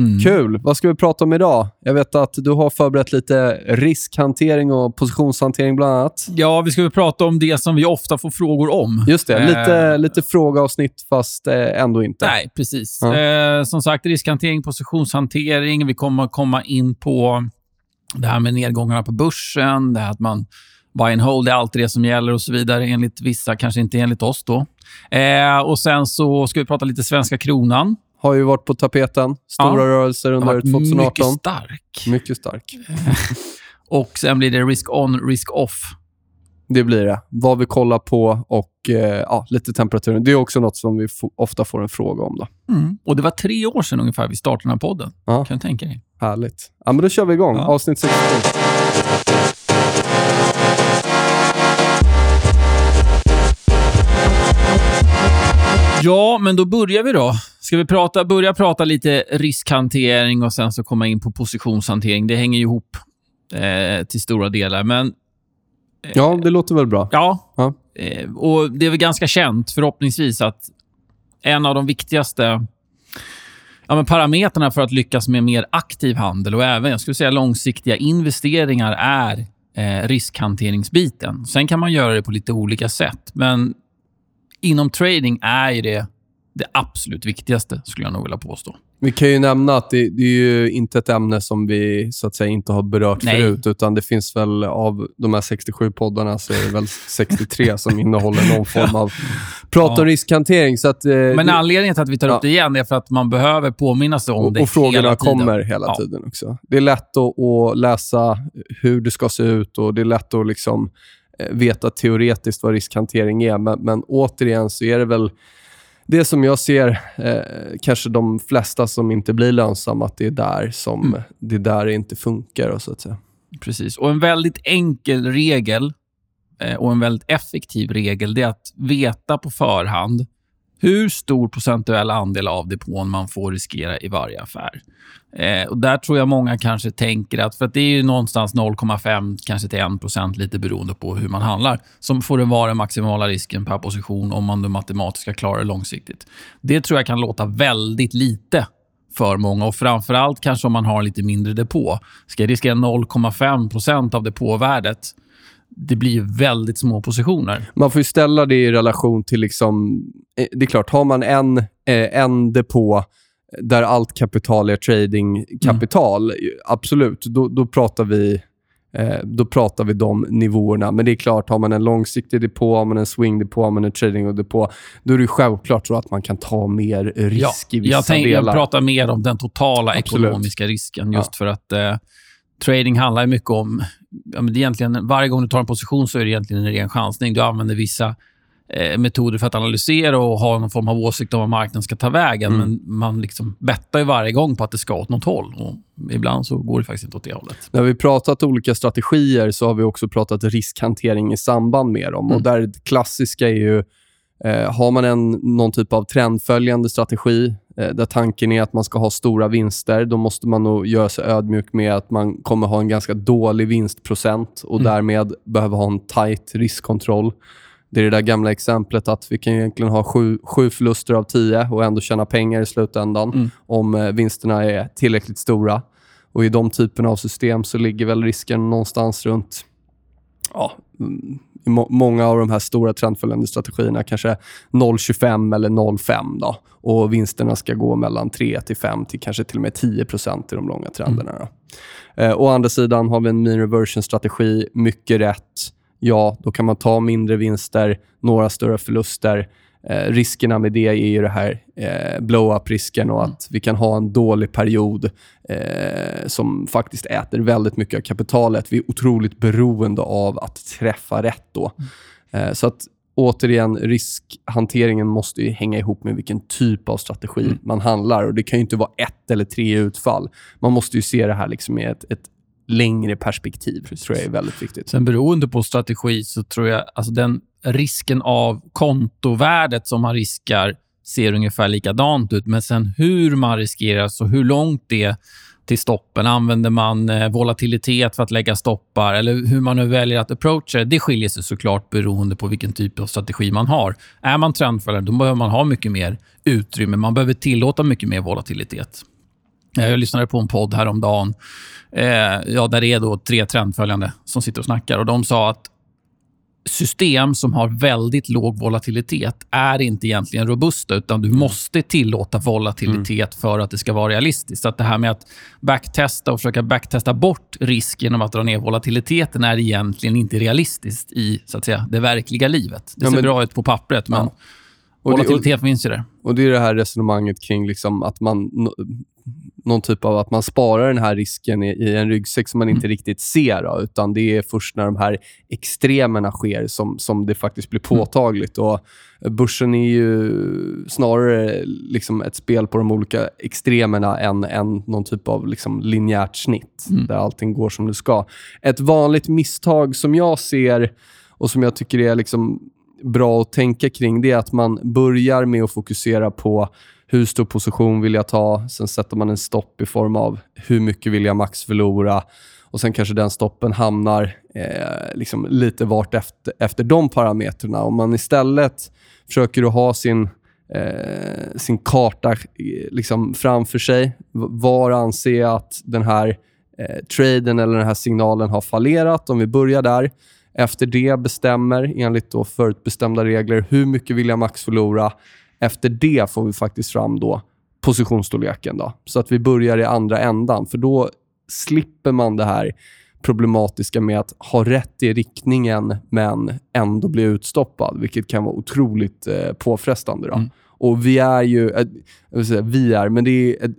Mm. Kul! Vad ska vi prata om idag? Jag vet att du har förberett lite riskhantering och positionshantering bland annat. Ja, vi ska väl prata om det som vi ofta får frågor om. Just det, lite, Eh, lite frågeavsnitt fast eh, ändå inte. Nej, precis. Ja. Eh, som sagt, riskhantering, positionshantering. Vi kommer komma in på det här med nedgångarna på börsen, det här att man buy and hold är alltid det som gäller och så vidare, enligt vissa, kanske inte enligt oss. då. Eh, och Sen så ska vi prata lite svenska kronan. Har ju varit på tapeten. Stora Ja. rörelser under varit 2018. mycket stark. Mycket stark. Och Sen blir det risk on, risk off. Det blir det. Vad vi kollar på och eh, ja, lite temperaturen. Det är också något som vi ofta får en fråga om. Då. Och Det var tre år sedan ungefär vi startade den här podden. Ja. Kan du tänka dig? Härligt. Ja, men då kör vi igång. Ja. Avsnitt 67. Ja, men då börjar vi då. Ska vi prata, börja prata lite riskhantering och sen så komma in på positionshantering. Det hänger ju ihop eh, till stora delar. Men Ja, det låter väl bra. ja, Ja. eh, och det är väl ganska känt förhoppningsvis att en av de viktigaste ja, men parametrarna för att lyckas med mer aktiv handel och även jag skulle säga långsiktiga investeringar är eh, riskhanteringsbiten. Sen kan man göra det på lite olika sätt, men inom trading är det det absolut viktigaste, skulle jag nog vilja påstå. Vi kan ju nämna att det, det är ju inte ett ämne som vi så att säga inte har berört Nej. förut, utan det finns väl av de här 67 poddarna så är det väl 63 som innehåller någon form av prat om Ja. riskhantering. Så att, eh, Men det, anledningen till att vi tar Ja. upp det igen är för att man behöver påminna sig om och, det och frågorna hela tiden. kommer hela Ja. tiden också. Det är lätt att, att läsa hur det ska se ut och det är lätt att liksom, eh, veta teoretiskt vad riskhantering är. Men, men återigen så är det väl det som jag ser, eh, kanske de flesta som inte blir lönsamma, att det är där som Mm. det är där inte funkar. och Så att säga. Precis. Och En väldigt enkel regel eh, och en väldigt effektiv regel det är att veta på förhand hur stor procentuell andel av depån man får riskera i varje affär. Eh, och Där tror jag många kanske tänker att, för att det är ju någonstans 0,5 kanske till 1 procent lite beroende på hur man handlar, som får det vara den maximala risken per position om man matematiskt ska klara det långsiktigt. Det tror jag kan låta väldigt lite för många och framförallt kanske om man har lite mindre depå. Ska jag riskera 0,5 procent av depåvärdet, det blir ju väldigt små positioner. Man får ju ställa det i relation till... liksom eh, Det är klart, har man en, eh, en depå där allt kapital är tradingkapital, absolut, då, då pratar vi eh, då pratar vi de nivåerna. Men det är klart, har man en långsiktig depå, har man en swing-depå, har man en trading-depå, då är det självklart så att man kan ta mer risk i vissa jag, jag delar. pratar mer om den totala Absolut. ekonomiska risken. Just för att eh, trading handlar mycket om... Ja, men det är egentligen, varje gång du tar en position så är det egentligen en ren chansning. Du använder vissa eh, metoder för att analysera och ha någon form av åsikt om vad marknaden ska ta vägen. Mm. Men man liksom bettar ju varje gång på att det ska åt något håll. Och ibland så går det faktiskt inte åt det hållet. När vi pratat olika strategier så har vi också pratat riskhantering i samband med dem. Mm. Och där det klassiska är ju, eh, har man en, någon typ av trendföljande strategi där tanken är att man ska ha stora vinster, då måste man nog göra sig ödmjuk med att man kommer ha en ganska dålig vinstprocent och Mm. därmed behöver ha en tight riskkontroll. Det är det där gamla exemplet att vi kan egentligen ha sju, sju förluster av tio och ändå tjäna pengar i slutändan Mm. om eh, vinsterna är tillräckligt stora. Och I de typerna av system så ligger väl risken någonstans runt... Ja, mm, må- många av de här stora trendföljande strategierna kanske 0,25 eller 0,5 då. Och vinsterna ska gå mellan 3 till 5 till kanske till och med 10% i de långa trenderna. Då. Eh, å andra sidan har vi en mean reversion-strategi, mycket rätt. Ja, då kan man ta mindre vinster, några större förluster. Eh, riskerna med det är ju det här eh, blow-up-risken och att vi kan ha en dålig period eh, som faktiskt äter väldigt mycket av kapitalet. Vi är otroligt beroende av att träffa rätt då. Eh, så att återigen, riskhanteringen måste ju hänga ihop med vilken typ av strategi Mm. man handlar. Och Det kan ju inte vara ett eller tre utfall. Man måste ju se det här liksom i ett, ett längre perspektiv. Det tror jag är väldigt viktigt. Sen beroende på strategi så tror jag alltså den risken av kontovärdet som man riskar ser ungefär likadant ut. Men sen hur man riskerar, och hur långt det är till stoppen. Använder man eh, volatilitet för att lägga stoppar eller hur man nu väljer att approacha det. Det skiljer sig såklart beroende på vilken typ av strategi man har. Är man trendföljare, då behöver man ha mycket mer utrymme. Man behöver tillåta mycket mer volatilitet. Eh, jag lyssnade på en podd häromdagen eh, ja, där det är då tre trendföljande som sitter och snackar. Och De sa att system som har väldigt låg volatilitet är inte egentligen robusta, utan du måste tillåta volatilitet för att det ska vara realistiskt. Så att det här med att backtesta och försöka backtesta bort risk genom att dra ner volatiliteten är egentligen inte realistiskt i så att säga, det verkliga livet. Det Ja, ser men- bra ut på pappret, men Ja. Och det, och, volatilitet finns ju där. och det är det här resonemanget kring liksom att man... nå- Någon typ av att man sparar den här risken i, i en ryggsäck som man inte riktigt ser. Då, utan det är först när de här extremerna sker som, som det faktiskt blir påtagligt. Och börsen är ju snarare liksom ett spel på de olika extremerna än, än någon typ av liksom linjärt snitt där allting går som det ska. Ett vanligt misstag som jag ser och som jag tycker är liksom bra att tänka kring, det är att man börjar med att fokusera på hur stor position vill jag ta? Sen sätter man en stopp i form av hur mycket vill jag max förlora? Och Sen kanske den stoppen hamnar eh, liksom lite vart efter, efter de parametrarna. Om man istället försöker att ha sin, eh, sin karta eh, liksom framför sig. Var anser jag att den här eh, traden eller den här signalen har fallerat? Om vi börjar där. Efter det bestämmer, enligt då förutbestämda regler, hur mycket vill jag max förlora. Efter det får vi faktiskt fram då positionsstorleken. Då, så att vi börjar i andra ändan. För då slipper man det här problematiska med att ha rätt i riktningen men ändå bli utstoppad, vilket kan vara otroligt eh, påfrestande. Då. Mm. Och vi är ju, eh, säga, vi är, men det är eh,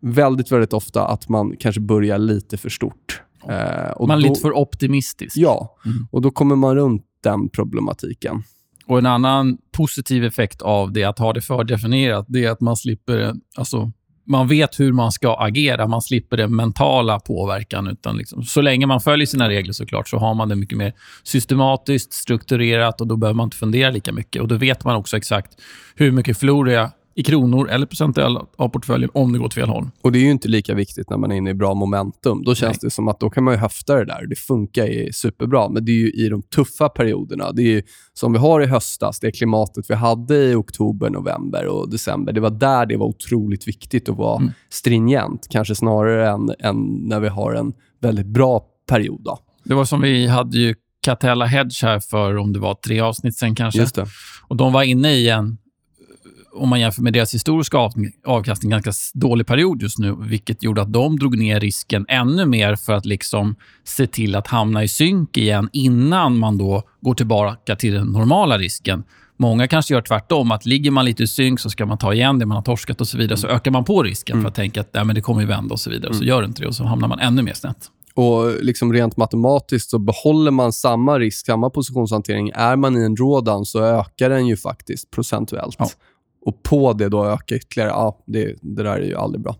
väldigt, väldigt ofta att man kanske börjar lite för stort. Eh, Man är då, lite för optimistisk. Ja, Mm. och då kommer man runt den problematiken. Och En annan positiv effekt av det, att ha det fördefinierat, det är att man slipper... Alltså, man vet hur man ska agera. Man slipper den mentala påverkan. Utan liksom, så länge man följer sina regler såklart, så har man det mycket mer systematiskt, strukturerat och då behöver man inte fundera lika mycket. Och Då vet man också exakt hur mycket förlorar jag i kronor eller procentuellt av portföljen om det går åt fel håll. Och Det är ju inte lika viktigt när man är inne i bra momentum. Då känns det som att då kan man ju höfta det där. Det funkar superbra. Men det är ju i de tuffa perioderna. Det är ju som vi har i höstas, det klimatet vi hade i oktober, november och december. Det var där det var otroligt viktigt att vara Mm. stringent. Kanske snarare än, än när vi har en väldigt bra period. Då. Det var som vi hade ju Catella Hedge här för, om det var tre avsnitt sen kanske. Och de var inne i en, om man jämför med deras historiska av, avkastning, ganska dålig period just nu, vilket gjorde att de drog ner risken ännu mer för att liksom se till att hamna i synk igen innan man då går tillbaka till den normala risken. Många kanske gör tvärtom, att ligger man lite i synk så ska man ta igen det man har torskat och så vidare. Så ökar man på risken för att tänka att Nej, men det kommer ju vända och så vidare. Så gör det inte det och så hamnar man ännu mer snett. Och liksom rent matematiskt så behåller man samma risk, samma positionshantering. Är man i en drawdown så ökar den ju faktiskt procentuellt. Ja. Och på det då öka ytterligare, ja, det, det där är ju aldrig bra.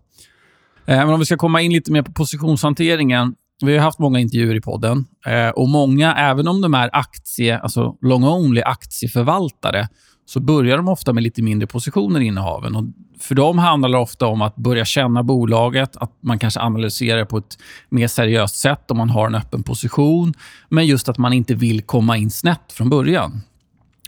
Eh, Men om vi ska komma in lite mer på positionshanteringen. Vi har haft många intervjuer i podden eh, och många, även om de är aktie, alltså long-only aktieförvaltare, så börjar de ofta med lite mindre positioner i innehaven. Och för dem handlar det ofta om att börja känna bolaget, att man kanske analyserar det på ett mer seriöst sätt om man har en öppen position, men just att man inte vill komma in snett från början.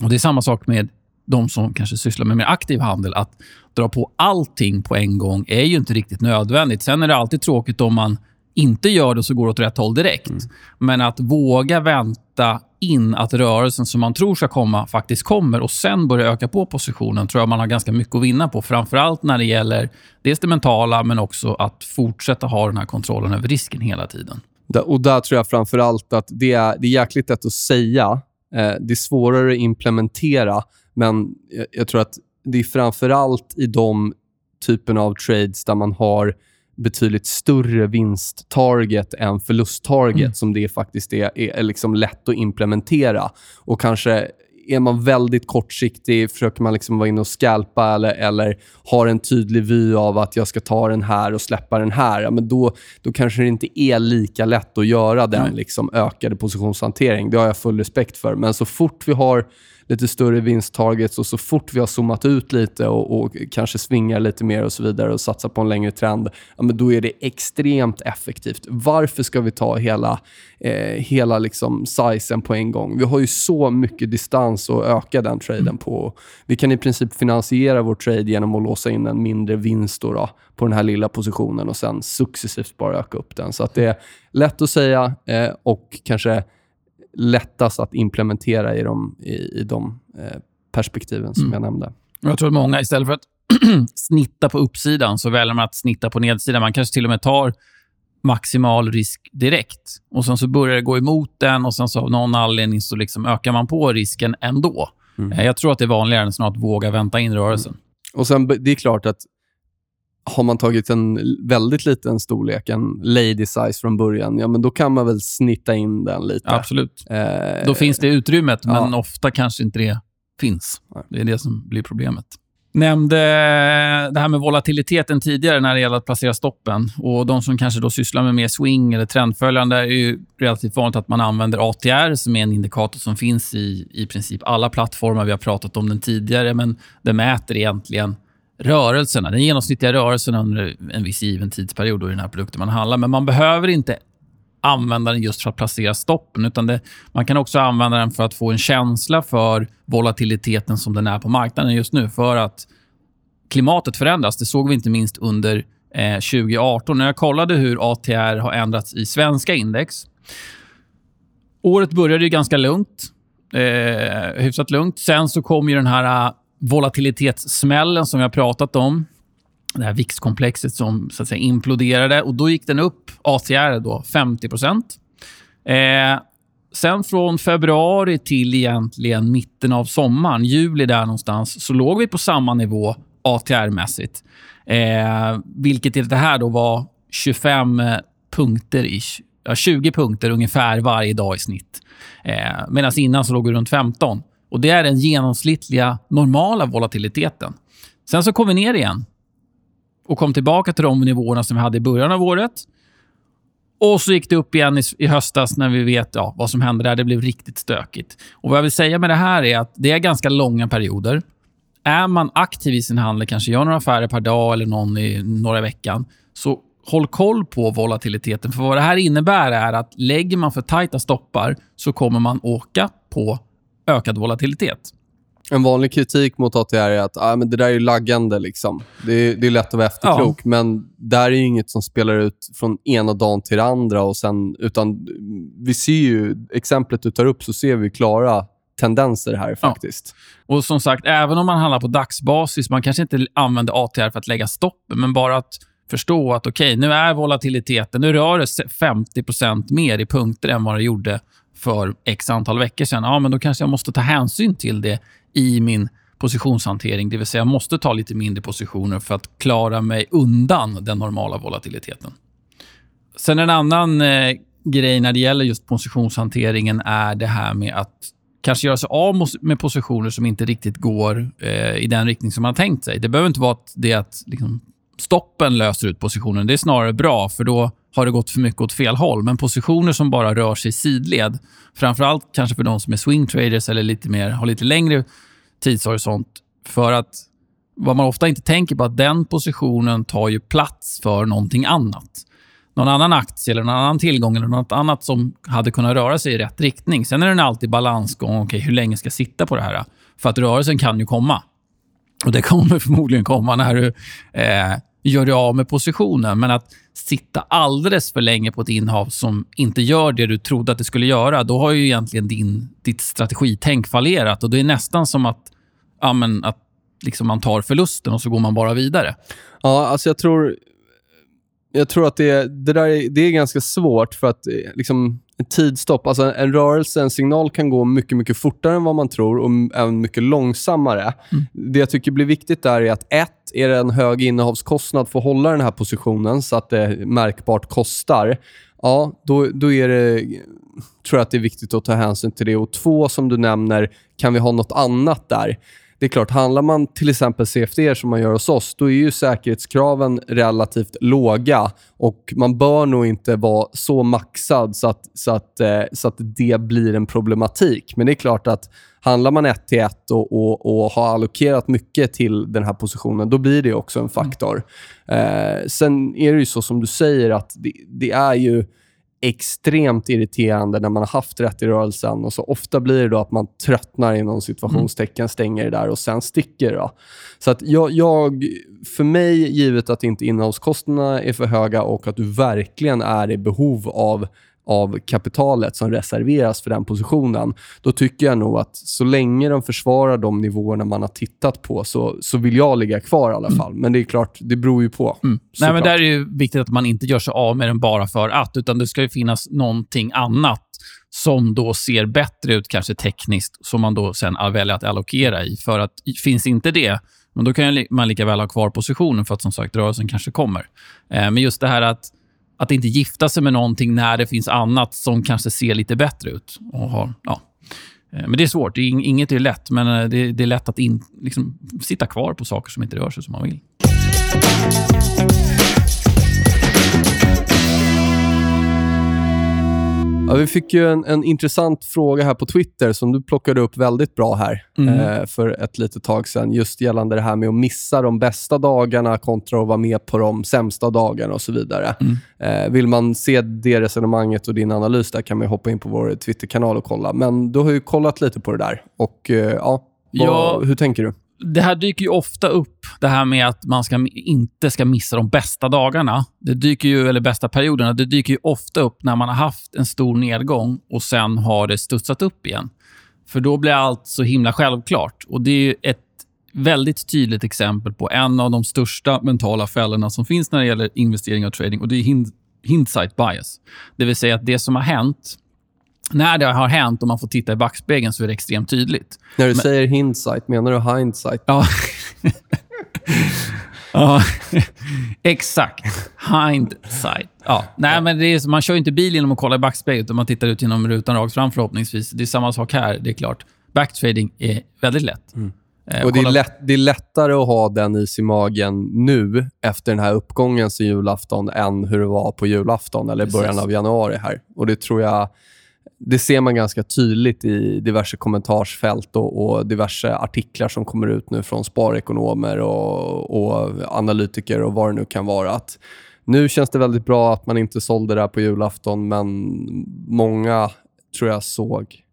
Och Det är samma sak med de som kanske sysslar med mer aktiv handel. Att dra på allting på en gång är ju inte riktigt nödvändigt. Sen är det alltid tråkigt om man inte gör det så går det åt rätt håll direkt. Mm. Men att våga vänta in att rörelsen som man tror ska komma faktiskt kommer och sen börja öka på positionen tror jag man har ganska mycket att vinna på. Framförallt när det gäller dels det mentala, men också att fortsätta ha den här kontrollen över risken hela tiden. Och Där tror jag framför allt att det är, det är jäkligt lätt att säga. Eh, det är svårare att implementera, men jag, jag tror att det är framför allt i de typen av trades där man har betydligt större vinsttarget än förlusttarget mm. som det faktiskt är, är liksom lätt att implementera. Och kanske är man väldigt kortsiktig, försöker man liksom vara inne och scalpa eller, eller har en tydlig vy av att jag ska ta den här och släppa den här, ja, men då, då kanske det inte är lika lätt att göra den liksom, ökade positionshantering. Det har jag full respekt för. Men så fort vi har lite större vinsttargets och så fort vi har zoomat ut lite och, och, kanske svingar lite mer och så vidare och satsar på en längre trend, ja, men då är det extremt effektivt. Varför ska vi ta hela, eh, hela liksom sizen på en gång? Vi har ju så mycket distans att öka den traden mm. på. Vi kan i princip finansiera vår trade genom att låsa in en mindre vinst då, då på den här lilla positionen och sen successivt bara öka upp den. Så att det är lätt att säga eh, och kanske lättast att implementera i de, i, i de eh, perspektiven som mm. jag nämnde. Jag tror att många, istället för att snitta på uppsidan, så väljer man att snitta på nedsidan. Man kanske till och med tar maximal risk direkt. Och Sen så börjar det gå emot den och sen så av någon anledning så liksom ökar man på risken ändå. Mm. Eh, jag tror att det är vanligare än att våga vänta in rörelsen. Mm. Och sen, Det är klart att har man tagit en väldigt liten storlek, en lady size från början, ja, men då kan man väl snitta in den lite. Absolut. Eh, då finns det utrymmet, ja. men ofta kanske inte det finns. Det är det som blir problemet. Nämnde det här med volatiliteten tidigare när det gäller att placera stoppen. Och De som kanske då sysslar med mer swing eller trendföljande är ju relativt vanligt att man använder ATR som är en indikator som finns i i princip alla plattformar. Vi har pratat om den tidigare, men det mäter egentligen rörelserna, den genomsnittliga rörelsen under en viss given tidsperiod i den här produkten man handlar. Men man behöver inte använda den just för att placera stoppen. utan det, Man kan också använda den för att få en känsla för volatiliteten som den är på marknaden just nu. För att klimatet förändras. Det såg vi inte minst under eh, 2018. När jag kollade hur ATR har ändrats i svenska index. Året började ju ganska lugnt. Eh, hyfsat lugnt. Sen så kom ju den här volatilitetssmällen som vi har pratat om. Det här VIX-komplexet som så att säga, imploderade. och Då gick den upp, ATR, då, 50 eh, Sen från februari till egentligen mitten av sommaren, juli där någonstans, så låg vi på samma nivå ATR-mässigt. Eh, vilket i det här då var 25 punkter ish. Ja, 20 punkter ungefär varje dag i snitt. Eh, Medan innan så låg vi runt 15. Och Det är den genomsnittliga normala volatiliteten. Sen så kom vi ner igen och kom tillbaka till de nivåerna som vi hade i början av året. Och så gick det upp igen i, i höstas när vi vet ja, vad som hände där. Det blev riktigt stökigt. Och Vad jag vill säga med det här är att det är ganska långa perioder. Är man aktiv i sin handel, kanske gör några affärer per dag eller någon i några veckan, så håll koll på volatiliteten. För Vad det här innebär är att lägger man för tajta stoppar så kommer man åka på ökad volatilitet. En vanlig kritik mot ATR är att ah, men det där är laggande. Liksom. Det, är, det är lätt att vara efterklok, ja. men där är inget som spelar ut från ena dagen till andra. Och sen, utan vi ser ju, exemplet du tar upp, så ser vi klara tendenser här faktiskt. Ja. Och som sagt, även om man handlar på dagsbasis, man kanske inte använder ATR för att lägga stopp, men bara att förstå att okej, okay, nu är volatiliteten, nu rör det sig 50% mer i punkter än vad det gjorde för x antal veckor sedan, ja, men då kanske jag måste ta hänsyn till det i min positionshantering. Det vill säga, jag måste ta lite mindre positioner för att klara mig undan den normala volatiliteten. Sen en annan eh, grej när det gäller just positionshanteringen är det här med att kanske göra sig av med positioner som inte riktigt går eh, i den riktning som man har tänkt sig. Det behöver inte vara att det att liksom, stoppen löser ut positionen. Det är snarare bra, för då har det gått för mycket åt fel håll. Men positioner som bara rör sig i sidled, framförallt kanske för de som är swing traders eller lite mer, har lite längre tidshorisont, för att vad man ofta inte tänker på att den positionen tar ju plats för någonting annat. Någon annan aktie, eller någon annan tillgång eller något annat som hade kunnat röra sig i rätt riktning. Sen är den alltid balansgång. Okay, hur länge ska jag sitta på det här? För att rörelsen kan ju komma. Och Det kommer förmodligen komma när du eh, gör dig av med positionen. Men att sitta alldeles för länge på ett innehav som inte gör det du trodde att det skulle göra, då har ju egentligen din, ditt strategitänk fallerat. Och Det är nästan som att, ja, men, att liksom man tar förlusten och så går man bara vidare. Ja, alltså jag tror, jag tror att det, det där är, det är ganska svårt för att eh, liksom, en tidstopp, alltså en rörelse, en signal kan gå mycket, mycket fortare än vad man tror och även mycket långsammare. Mm. Det jag tycker blir viktigt där är att ett, är det en hög innehavskostnad för att hålla den här positionen så att det märkbart kostar. Ja, då, då är det, tror jag att det är viktigt att ta hänsyn till det. Och två, som du nämner, kan vi ha något annat där? Det är klart, handlar man till exempel CFD som man gör hos oss, då är ju säkerhetskraven relativt låga och man bör nog inte vara så maxad så att, så att, eh, så att det blir en problematik. Men det är klart att handlar man ett till ett och, och, och har allokerat mycket till den här positionen, då blir det också en faktor. Mm. Eh, sen är det ju så som du säger att det, det är ju extremt irriterande när man har haft rätt i rörelsen och så ofta blir det då att man tröttnar inom situationstecken, stänger det där och sen sticker. Då. Så att jag, jag, för mig, givet att inte innehavskostnaderna är för höga och att du verkligen är i behov av av kapitalet som reserveras för den positionen, då tycker jag nog att så länge de försvarar de nivåerna man har tittat på så, så vill jag ligga kvar i alla fall. Mm. Men det är klart, det beror ju på. Mm. Nej, men där är det viktigt att man inte gör sig av med den bara för att, utan det ska ju finnas någonting annat som då ser bättre ut, kanske tekniskt, som man då sen väljer att allokera i. För att finns inte det, men då kan man lika väl ha kvar positionen för att som sagt rörelsen kanske kommer. Eh, men just det här att att inte gifta sig med någonting när det finns annat som kanske ser lite bättre ut. Och har, ja. Eh, men det är svårt. Det är, inget är lätt, men eh, det, det är lätt att in, liksom, sitta kvar på saker som inte rör sig som man vill. Ja, vi fick ju en, en intressant fråga här på Twitter som du plockade upp väldigt bra här mm. eh, för ett litet tag sedan. Just gällande det här med att missa de bästa dagarna kontra att vara med på de sämsta dagarna och så vidare. Mm. Eh, vill man se det resonemanget och din analys där kan man hoppa in på vår Twitterkanal och kolla. Men du har ju kollat lite på det där. Och eh, ja, vad, ja, hur tänker du? Det här dyker ju ofta upp, det här med att man ska, inte ska missa de bästa dagarna. Det dyker ju, eller bästa perioderna. Det dyker ju ofta upp när man har haft en stor nedgång och sen har det studsat upp igen. För då blir allt så himla självklart. Och Det är ett väldigt tydligt exempel på en av de största mentala fällorna som finns när det gäller investering och trading. och Det är hindsight bias. Det vill säga att det som har hänt när det har hänt och man får titta i backspegeln så är det extremt tydligt. När du Men, säger hindsight, menar du hindsight? Ja. ja, exakt. Hindsight. Ja. Nej, men det är, man kör inte bil genom att kolla i backspegeln, utan man tittar ut genom rutan rakt fram förhoppningsvis. Det är samma sak här, det är klart. Backtrading är väldigt lätt. Mm. Eh, och det är, lätt, det är lättare att ha den is i magen nu, efter den här uppgången sen julafton, än hur det var på julafton eller början av januari. här. Och Det tror jag det ser man ganska tydligt i diverse kommentarsfält och, och diverse artiklar som kommer ut nu från sparekonomer och, och, analytiker och vad det nu kan vara. Att nu känns det väldigt bra att man inte sålde det här på julafton, men många tror jag såg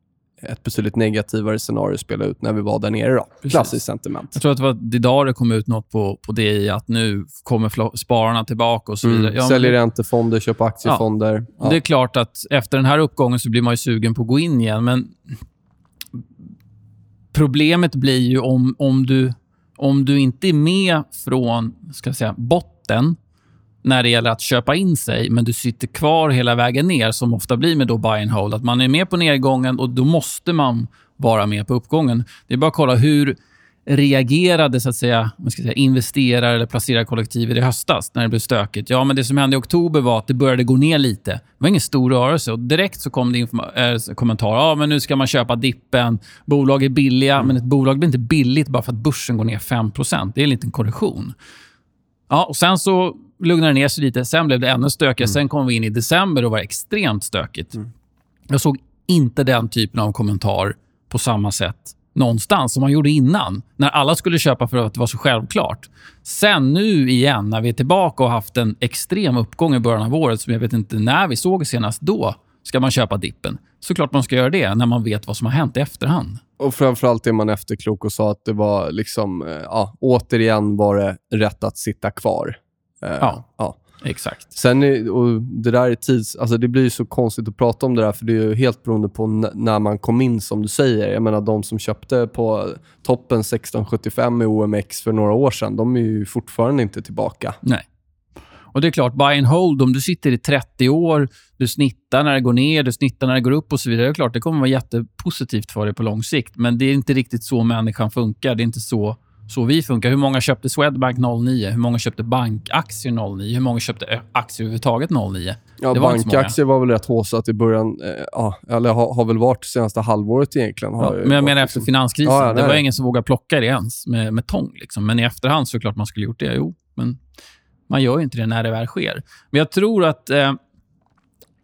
ett betydligt negativare scenario spela ut när vi var där nere. Då. Klassiskt sentiment. Jag tror att det var idag det kom ut något på, på det i att nu kommer spararna tillbaka och så vidare. Mm. Ja, Säljer räntefonder, köper aktiefonder. Ja. Det är klart att efter den här uppgången så blir man ju sugen på att gå in igen, men problemet blir ju om, om, du, om du inte är med från ska säga, botten när det gäller att köpa in sig, men du sitter kvar hela vägen ner, som ofta blir med då buy and hold. Att man är med på nedgången och då måste man vara med på uppgången. Det är bara att kolla hur reagerade så att säga, man ska säga, investerare eller placerarkollektivet i höstas när det blev stökigt? Ja, men det som hände i oktober var att det började gå ner lite. Det var ingen stor rörelse och direkt så kom det äh, eh, kommentarer. Ja, men nu ska man köpa dippen. Bolag är billiga, mm. men ett bolag blir inte billigt bara för att börsen går ner 5% Det är en liten korrektion. Ja, och sen så lugnade det ner sig lite. Sen blev det ännu stökigare. Mm. Sen kom vi in i december och var extremt stökigt. Mm. Jag såg inte den typen av kommentar på samma sätt någonstans som man gjorde innan. När alla skulle köpa för att det var så självklart. Sen nu igen, när vi är tillbaka och haft en extrem uppgång i början av året som jag vet inte när vi såg senast, då ska man köpa dippen. Såklart man ska göra det när man vet vad som har hänt i efterhand. Och framförallt är man efterklok och sa att det var liksom, eh, ja, återigen var det rätt att sitta kvar. Eh, ja. ja. Exakt. Sen är, och det där är tids... Alltså det blir så konstigt att prata om det där, för det är ju helt beroende på när man kom in, som du säger. Jag menar, de som köpte på toppen 1675 i OMX för några år sedan, de är ju fortfarande inte tillbaka. Nej. Och det är klart, buy and hold, om du sitter i 30 år, du snittar när det går ner, du snittar när det går upp och så vidare. Det är klart, det kommer vara jättepositivt för dig på lång sikt. Men det är inte riktigt så människan funkar. Det är inte så, så vi funkar. Hur många köpte Swedbank 09? Hur många köpte bankaktier 09? Hur många köpte ö, aktier överhuvudtaget 09? Ja, Det var bankaktier var väl rätt håsat i början. Eh, ja, eller har, har väl varit det senaste halvåret egentligen. Ja, men jag varit menar efter liksom- finanskrisen. Ja, det var ingen som vågade plocka det ens med, med tång. Liksom. Men i efterhand så är det klart man skulle gjort det. Jo, men man gör ju inte det när det väl sker. Men jag tror att eh,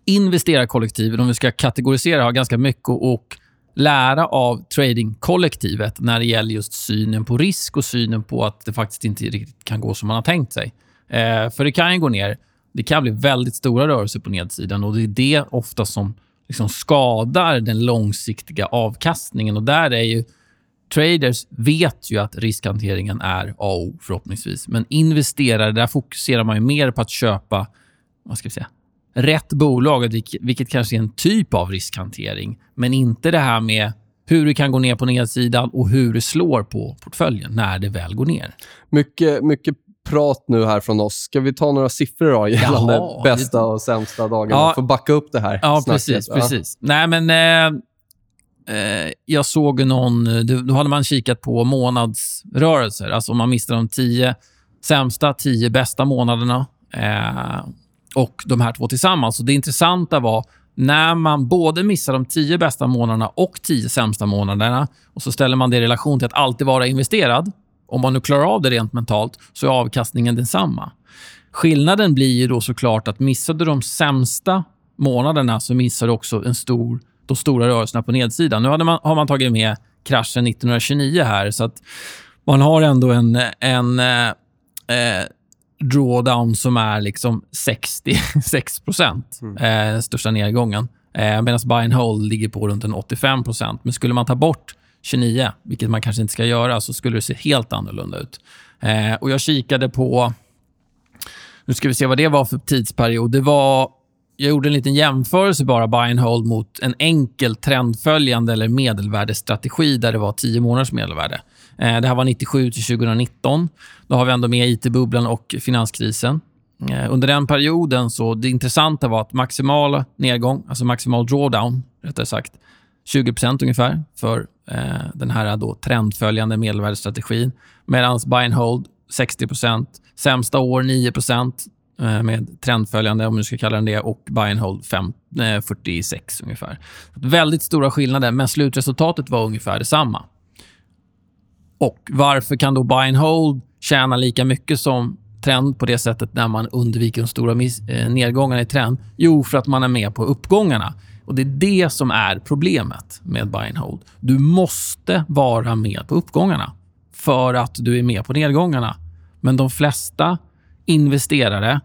investerarkollektivet, om vi ska kategorisera, har ganska mycket att lära av tradingkollektivet när det gäller just synen på risk och synen på att det faktiskt inte riktigt kan gå som man har tänkt sig. Eh, för det kan ju gå ner. Det kan bli väldigt stora rörelser på nedsidan och det är det ofta som liksom skadar den långsiktiga avkastningen. Och där är ju Traders vet ju att riskhanteringen är A och O förhoppningsvis. Men investerare, där fokuserar man ju mer på att köpa vad ska vi säga, rätt bolag, vilket, kanske är en typ av riskhantering. Men inte det här med hur det kan gå ner på nedsidan och hur det slår på portföljen när det väl går ner. Mycket, mycket prat nu här från oss. Ska vi ta några siffror då, gällande Jaha, bästa och sämsta dagarna? Ja. För att backa upp det här Ja, snacket. precis. Ja. precis. Nej, men... Eh, eh, jag såg någon... Eh, då, hade man kikat på månadsrörelser. Alltså om man missade de tio sämsta, tio bästa månaderna eh, och de här två tillsammans. Och det intressanta var när man både missar de tio bästa månaderna och tio sämsta månaderna och så ställer man det i relation till att alltid vara investerad. Om man nu klarar av det rent mentalt så är avkastningen densamma. Skillnaden blir ju då såklart att missade du de sämsta månaderna så missar du också en stor, de stora rörelserna på nedsidan. Nu hade man, har man tagit med kraschen 1929 här, så att man har ändå en, en eh, eh, drawdown som är liksom 66 procent, eh, största nedgången. Eh, Medan buy and hold ligger på runt en 85 procent. Men skulle man ta bort 29, vilket man kanske inte ska göra, så skulle det se helt annorlunda ut. Eh, och Jag kikade på nu ska vi se vad det var för tidsperiod. Det var, jag gjorde en liten jämförelse bara, buy and hold, mot en enkel trendföljande eller medelvärdesstrategi där det var 10 månaders medelvärde. Eh, det här var 97 till 2019. Då har vi ändå med IT-bubblan och finanskrisen. Eh, under den perioden, så det intressanta var att maximal nedgång, alltså maximal drawdown, rättare sagt, 20% ungefär för eh, den här då trendföljande medelvärdesstrategin. Medan buy and hold 60% Sämsta år 9 Eh, med trendföljande, om du ska kalla den det, och buy and hold 5, eh, 46 ungefär. Väldigt stora skillnader, men slutresultatet var ungefär detsamma. Och Varför kan då buy and hold tjäna lika mycket som trend på det sättet när man undviker de stora eh, nedgångarna i trend? Jo, för att man är med på uppgångarna. Och Det är det som är problemet med buy and hold. Du måste vara med på uppgångarna för att du är med på nedgångarna. Men de flesta investerare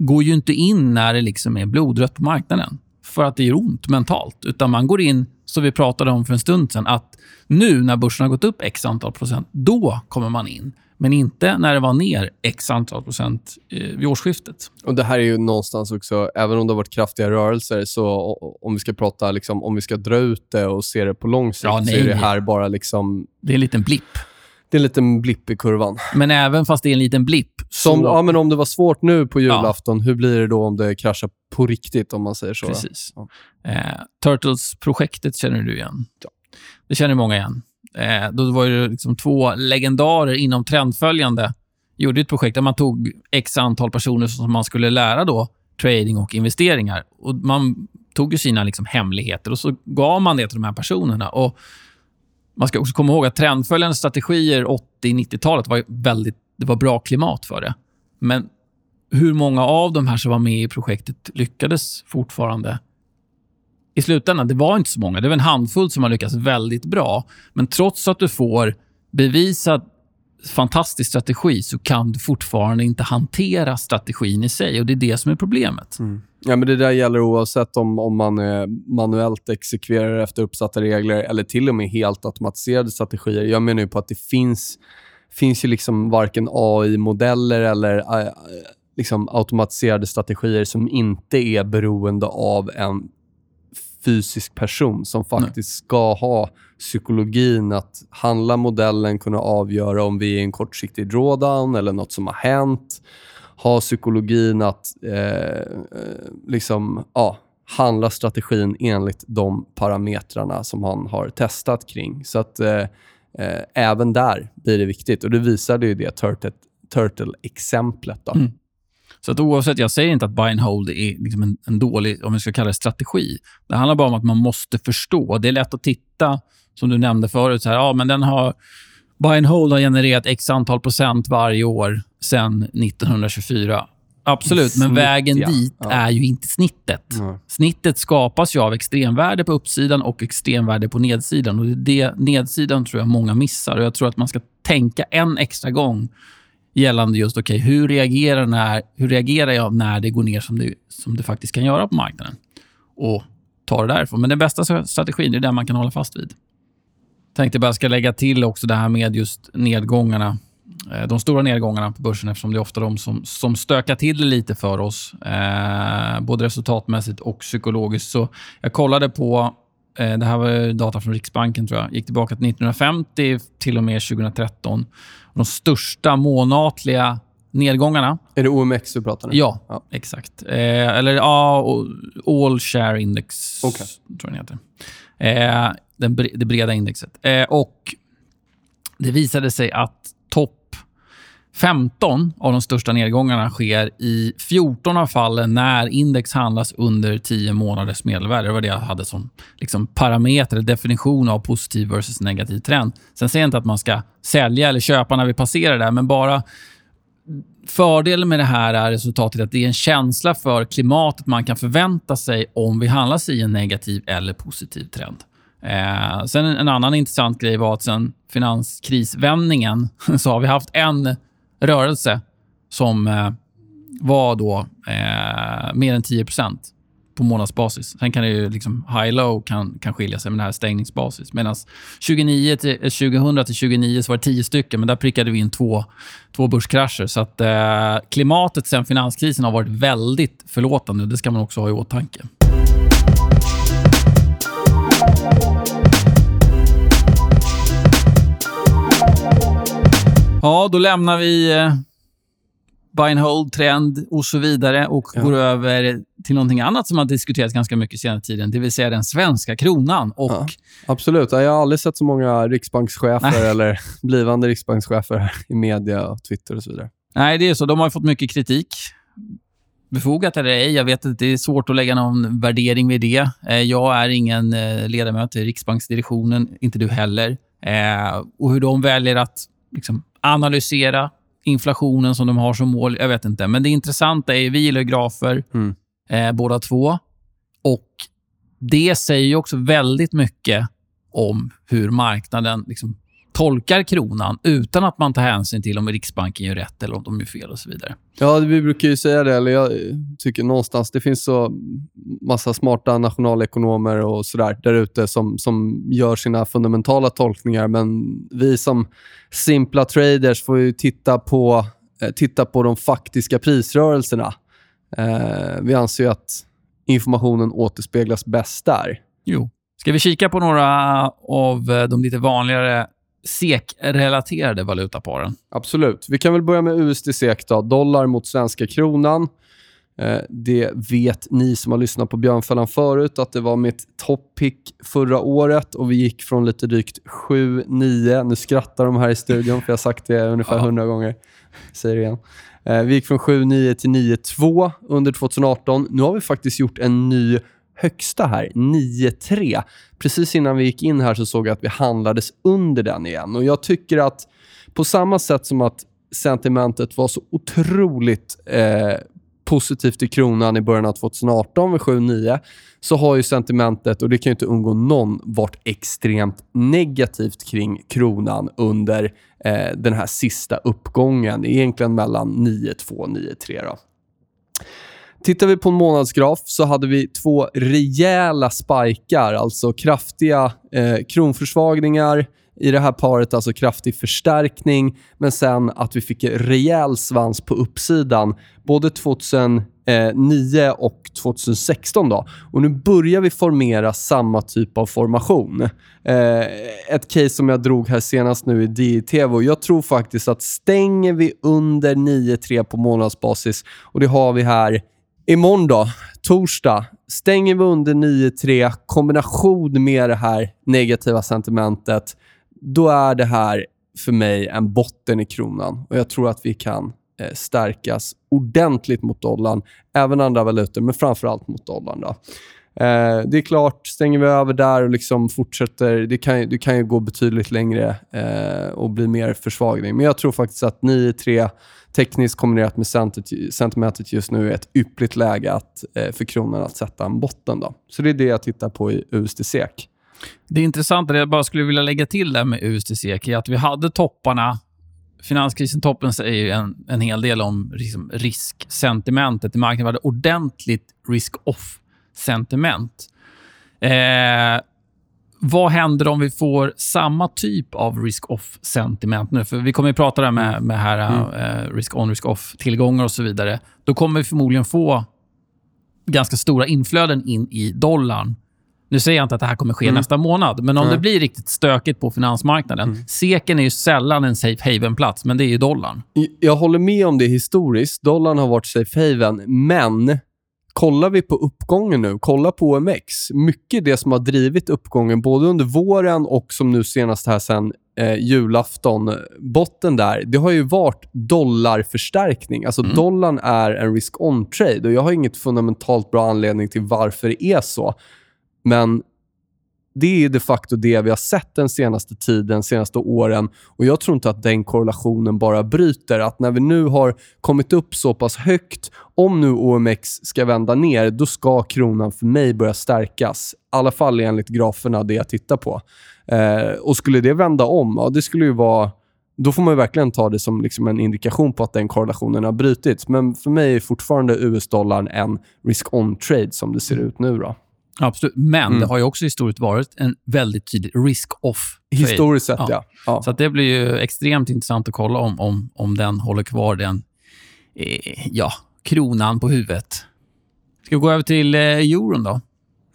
går ju inte in när det liksom är blodrött på marknaden för att det gör ont mentalt. Utan man går in, som vi pratade om för en stund sedan, att nu när börsen har gått upp x antal procent, då kommer man in. Men inte när det var ner x antal procent eh, vid årsskiftet. Och Det här är ju någonstans också, även om det har varit kraftiga rörelser, så om vi ska prata liksom, om vi ska dra ut det och se det på lång sikt, Ja, så är det här bara liksom, Det är en liten blipp. Det är en liten blipp i kurvan. Men även fast det är en liten blipp... Som, så- ja, men om det var svårt nu på julafton, hur blir det då om det kraschar på riktigt, om man säger så? Precis. Ja. Eh, Turtles-projektet känner du igen. Det känner många igen. Eh, då var det liksom två legendarer inom trendföljande. Gjorde ett projekt där man tog x antal personer som man skulle lära då trading och investeringar. Och Man tog ju sina liksom hemligheter och så gav man det till de här personerna. Och man ska också komma ihåg att trendföljande strategier 80-90-talet var väldigt det var bra klimat för det. Men hur många av de här som var med i projektet lyckades fortfarande i slutändan? Det var inte så många. Det var en handfull som har lyckats väldigt bra. Men trots att du får bevisat fantastisk strategi så kan du fortfarande inte hantera strategin i sig. och Det är det som är problemet. Ja, men det där gäller oavsett om, om man eh, manuellt exekverar efter uppsatta regler eller till och med helt automatiserade strategier. Jag menar ju på att det finns, finns ju liksom varken AI-modeller eller eh, liksom automatiserade strategier som inte är beroende av en fysisk person som faktiskt ska ha psykologin att handla modellen, kunna avgöra om vi är i en kortsiktig drawdown eller något som har hänt. Ha psykologin att eh, eh, liksom, ja, handla strategin enligt de parametrarna som han har testat kring. Så att eh, eh, även där blir det viktigt. Och Det visade ju det Turtle-exemplet. Turtle mm. Så att oavsett, jag säger inte att buy and hold är liksom en, en, dålig, om vi ska kalla det strategi. Det handlar bara om att man måste förstå. Det är lätt att titta, som du nämnde förut, så här, ja, men den har, buy and hold har genererat x antal procent varje år sedan 1924. Absolut, men vägen ja. dit ja. är ju inte snittet. Mm. Snittet skapas ju av extremvärde på uppsidan och extremvärde på nedsidan. Och det nedsidan tror jag många missar. Och Jag tror att man ska tänka en extra gång gällande just okay, hur, reagerar när, hur reagerar jag när det går ner som det, som det faktiskt kan göra på marknaden. Och ta det därifrån. Men den bästa strategin är den man kan hålla fast vid. Tänkte bara ska lägga till också det här med just nedgångarna. Eh, de stora nedgångarna på börsen eftersom det är ofta de som, som stökar till det lite för oss. Eh, både resultatmässigt och psykologiskt. Så jag kollade på Eh, det här var data från Riksbanken, tror jag. gick tillbaka till 1950 till och med 2013. De största månatliga nedgångarna... Är det OMX du pratar om? Ja, ja. exakt. Eh, eller ja, All Share Index, okay. tror jag den heter. Eh, den, det breda indexet. Eh, och Det visade sig att topp 15 av de största nedgångarna sker i 14 av fallen när index handlas under 10 månaders medelvärde. Det var det jag hade som liksom parameter, definition av positiv versus negativ trend. Sen säger jag inte att man ska sälja eller köpa när vi passerar det, men bara Fördelen med det här är resultatet att det är en känsla för klimatet man kan förvänta sig om vi handlas i en negativ eller positiv trend. Eh, sen en annan intressant grej var att sen finanskrisvändningen så har vi haft en rörelse som eh, var då eh, mer än 10 på månadsbasis. Sen kan det ju liksom high-low kan, kan skilja sig med det här stängningsbasis. Medan 2009 till, 2000 till 2009 så var det 10 stycken, men där prickade vi in två, två börskrascher. Så att, eh, klimatet sen finanskrisen har varit väldigt förlåtande. Det ska man också ha i åtanke. Ja, då lämnar vi eh, buy and hold, trend och så vidare och ja. går över till någonting annat som har diskuterats ganska mycket senaste tiden, det vill säga den svenska kronan. Och... Ja, absolut. Jag har aldrig sett så många riksbankschefer eller blivande riksbankschefer i media, och Twitter och så vidare. Nej, det är så. De har fått mycket kritik. Befogat eller ej, jag vet att det är svårt att lägga någon värdering vid det. Eh, jag är ingen eh, ledamot i riksbanksdirektionen, inte du heller. Och hur de väljer att liksom, analysera inflationen som de har som mål. Jag vet inte. Men det intressanta är, vi gillar grafer mm eh, båda två. Och det säger också väldigt mycket om hur marknaden liksom, tolkar kronan utan att man tar hänsyn till om Riksbanken gör rätt eller om de gör fel och så vidare. Ja, vi brukar ju säga det, eller jag tycker någonstans, det finns så massa smarta nationalekonomer och sådär där ute som, som gör sina fundamentala tolkningar, men vi som simpla traders får ju titta på, eh, titta på de faktiska prisrörelserna. Eh, vi anser ju att informationen återspeglas bäst där. Jo. Ska vi kika på några av eh, de lite vanligare SEK-relaterade valutaparen? Absolut. Vi kan väl börja med USD-SEK. Dollar mot svenska kronan. Eh, det vet ni som har lyssnat på Björnfällan förut, att det var mitt toppick förra året och vi gick från lite drygt 7-9. Nu skrattar de här i studion, för jag har sagt det ungefär 100 gånger. Jag säger det igen. Eh, vi gick från 7-9 till 9-2 under 2018. Nu har vi faktiskt gjort en ny högsta här, 9-3. Precis innan vi gick in här så såg jag att vi handlades under den igen. Och Jag tycker att på samma sätt som att sentimentet var så otroligt eh, positivt i kronan i början av 2018 med 7-9 så har ju sentimentet, och det kan ju inte undgå någon, varit extremt negativt kring kronan under eh, den här sista uppgången. Egentligen mellan 9-2 och 9-3. Tittar vi på en månadsgraf så hade vi två rejäla spikar, alltså kraftiga eh, kronförsvagningar i det här paret alltså kraftig förstärkning, men sen att vi fick rejäl svans på uppsidan både 2009 eh, och 2016. Då. Och nu börjar vi formera samma typ av formation. Eh, ett case som jag drog här senast nu i DITV och jag tror faktiskt att stänger vi under 9-3 på månadsbasis och det har vi här imorgon då, torsdag, stänger vi under 9-3 kombination med det här negativa sentimentet, då är det här för mig en botten i kronan. Och Jag tror att vi kan eh, stärkas ordentligt mot dollarn, även andra valutor, men framförallt mot dollarn. Då. Eh, det är klart, stänger vi över där och liksom fortsätter, det kan, det kan ju gå betydligt längre eh, och bli mer försvagning. Men jag tror faktiskt att 9-3 tekniskt kombinerat med sentimentet just nu är ett yppligt läge att, eh, för kronan att sätta en botten. Då. Så det är det jag tittar på i USD-SEK. Det intressanta, det jag bara skulle vilja lägga till där med är att vi hade topparna Finanskrisen-toppen säger en, en hel del om liksom, risksentimentet i marknaden. Vi hade ordentligt risk-off-sentiment. Eh, vad händer om vi får samma typ av risk-off-sentiment nu? För vi kommer att prata där med, med här, mm. eh, risk-on, risk-off-tillgångar och så vidare. Då kommer vi förmodligen få ganska stora inflöden in i dollarn. Nu säger jag inte att det här kommer ske mm. nästa månad, men om mm. det blir riktigt stökigt på finansmarknaden. Mm. Seken är ju sällan en safe haven-plats, men det är ju dollarn. Jag håller med om det historiskt. Dollarn har varit safe haven, men kollar vi på uppgången nu, kolla på OMX. Mycket det som har drivit uppgången både under våren och som nu senast här sen eh, julafton, botten där, det har ju varit dollarförstärkning. Alltså mm. dollarn är en risk-on-trade och jag har inget fundamentalt bra anledning till varför det är så. Men det är de facto det vi har sett den senaste tiden, senaste åren. Och Jag tror inte att den korrelationen bara bryter. Att när vi nu har kommit upp så pass högt, om nu OMX ska vända ner, då ska kronan för mig börja stärkas. I alla fall enligt graferna, det jag tittar på. Eh, och Skulle det vända om, ja, det skulle ju vara då får man verkligen ta det som liksom en indikation på att den korrelationen har brutits. Men för mig är fortfarande US-dollarn en risk-on-trade som det ser ut nu. Då. Absolut. Men mm. det har ju också historiskt varit en väldigt tydlig risk-off. Historiskt sett, ja. ja. ja. Så det blir ju extremt intressant att kolla om, om, om den håller kvar den eh, ja, kronan på huvudet. Ska vi gå över till eh, euron då?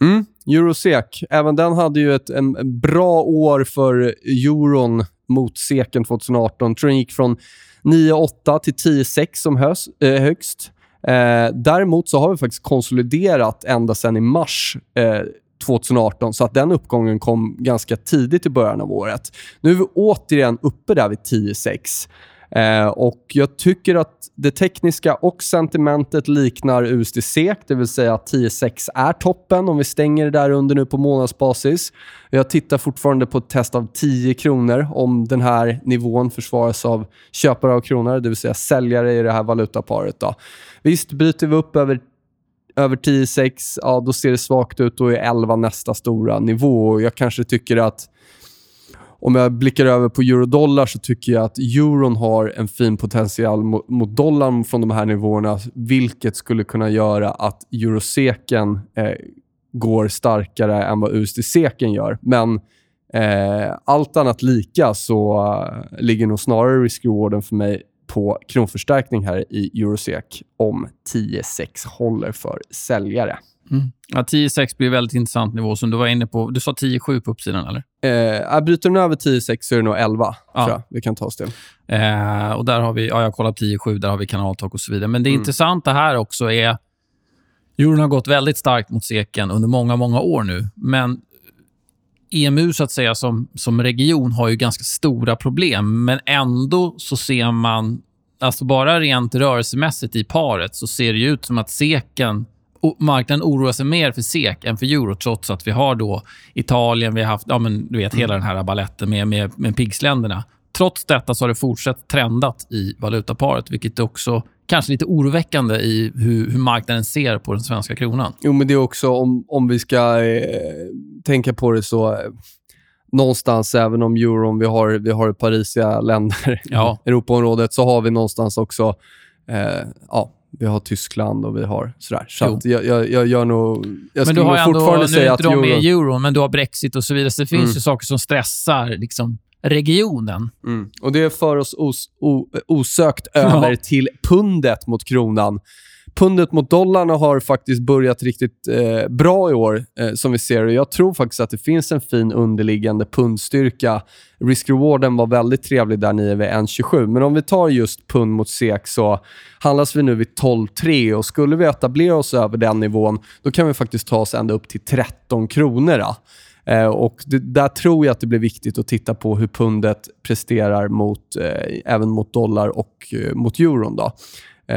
Mm. Eurosek. Även den hade ju ett en bra år för euron mot seken 2018. Tror den gick från 9,8 till 10,6 som höst, eh, högst. Eh, däremot så har vi faktiskt konsoliderat ända sedan i mars eh, 2018, så att den uppgången kom ganska tidigt i början av året. Nu är vi återigen uppe där vid 10,6. Eh, och Jag tycker att det tekniska och sentimentet liknar USDC, det vill säga att 10,6 är toppen om vi stänger det där under nu på månadsbasis. Jag tittar fortfarande på ett test av 10 kronor om den här nivån försvaras av köpare av kronor, det vill säga säljare i det här valutaparet. Då. Visst, bryter vi upp över över 10,6, ja då ser det svagt ut. Då är 11 nästa stora nivå. Jag kanske tycker att om jag blickar över på euro-dollar så tycker jag att euron har en fin potential mot, mot dollarn från de här nivåerna, vilket skulle kunna göra att euroseken eh, går starkare än vad USD-seken gör. Men eh, allt annat lika så eh, ligger nog snarare risk-rewarden för mig på kronförstärkning här i eurosek om 10-6 håller för säljare. Mm. Ja, 10-6 blir väldigt intressant nivå som du var inne på. Du sa 10-7 på uppsidan, eller? Eh, bryter den över 10-6 så är det nog 11, ja. tror jag. Vi kan ta oss till. Eh, och där har vi, ja, jag kollar 10-7, där har vi kanaltak och så vidare. Men det mm. intressanta här också är... Euron har gått väldigt starkt mot seken under många, många år nu. Men EMU så att säga som, som region har ju ganska stora problem, men ändå så ser man... Alltså bara rent rörelsemässigt i paret så ser det ut som att seken marknaden oroar sig mer för SEK än för euro, trots att vi har då Italien, vi har haft ja, men, du vet, hela den här baletten med, med, med PIGS-länderna. Trots detta så har det fortsatt trendat i valutaparet, vilket är också kanske lite oroväckande i hur, hur, marknaden ser på den svenska kronan. Jo, men det är också, om, om vi ska eh, tänka på det så... Eh, någonstans, även om euron, vi har, vi har parisiga länder ja. Europaområdet, så har vi någonstans också eh, ja, vi har Tyskland och vi har sådär. Så att jag, jag, jag gör nog... Jag men du har ändå, fortfarande säga att... Nu är inte de med i euron, men du har Brexit och så vidare. Så det finns mm. ju saker som stressar liksom, regionen. Mm. Och Det för oss os o osökt över Ja. till pundet mot kronan. Pundet mot dollarn har faktiskt börjat riktigt eh, bra i år, eh, som vi ser. Jag tror faktiskt att det finns en fin underliggande pundstyrka. Risk-rewarden var väldigt trevlig där nere vid 1,27. Men om vi tar just pund mot SEK så handlas vi nu vid 12,3 och skulle vi etablera oss över den nivån, då kan vi faktiskt ta oss ända upp till 13 kronor. Då. Eh, och det, där tror jag att det blir viktigt att titta på hur pundet presterar mot, eh, även mot dollar och eh, mot euron. Då. Eh,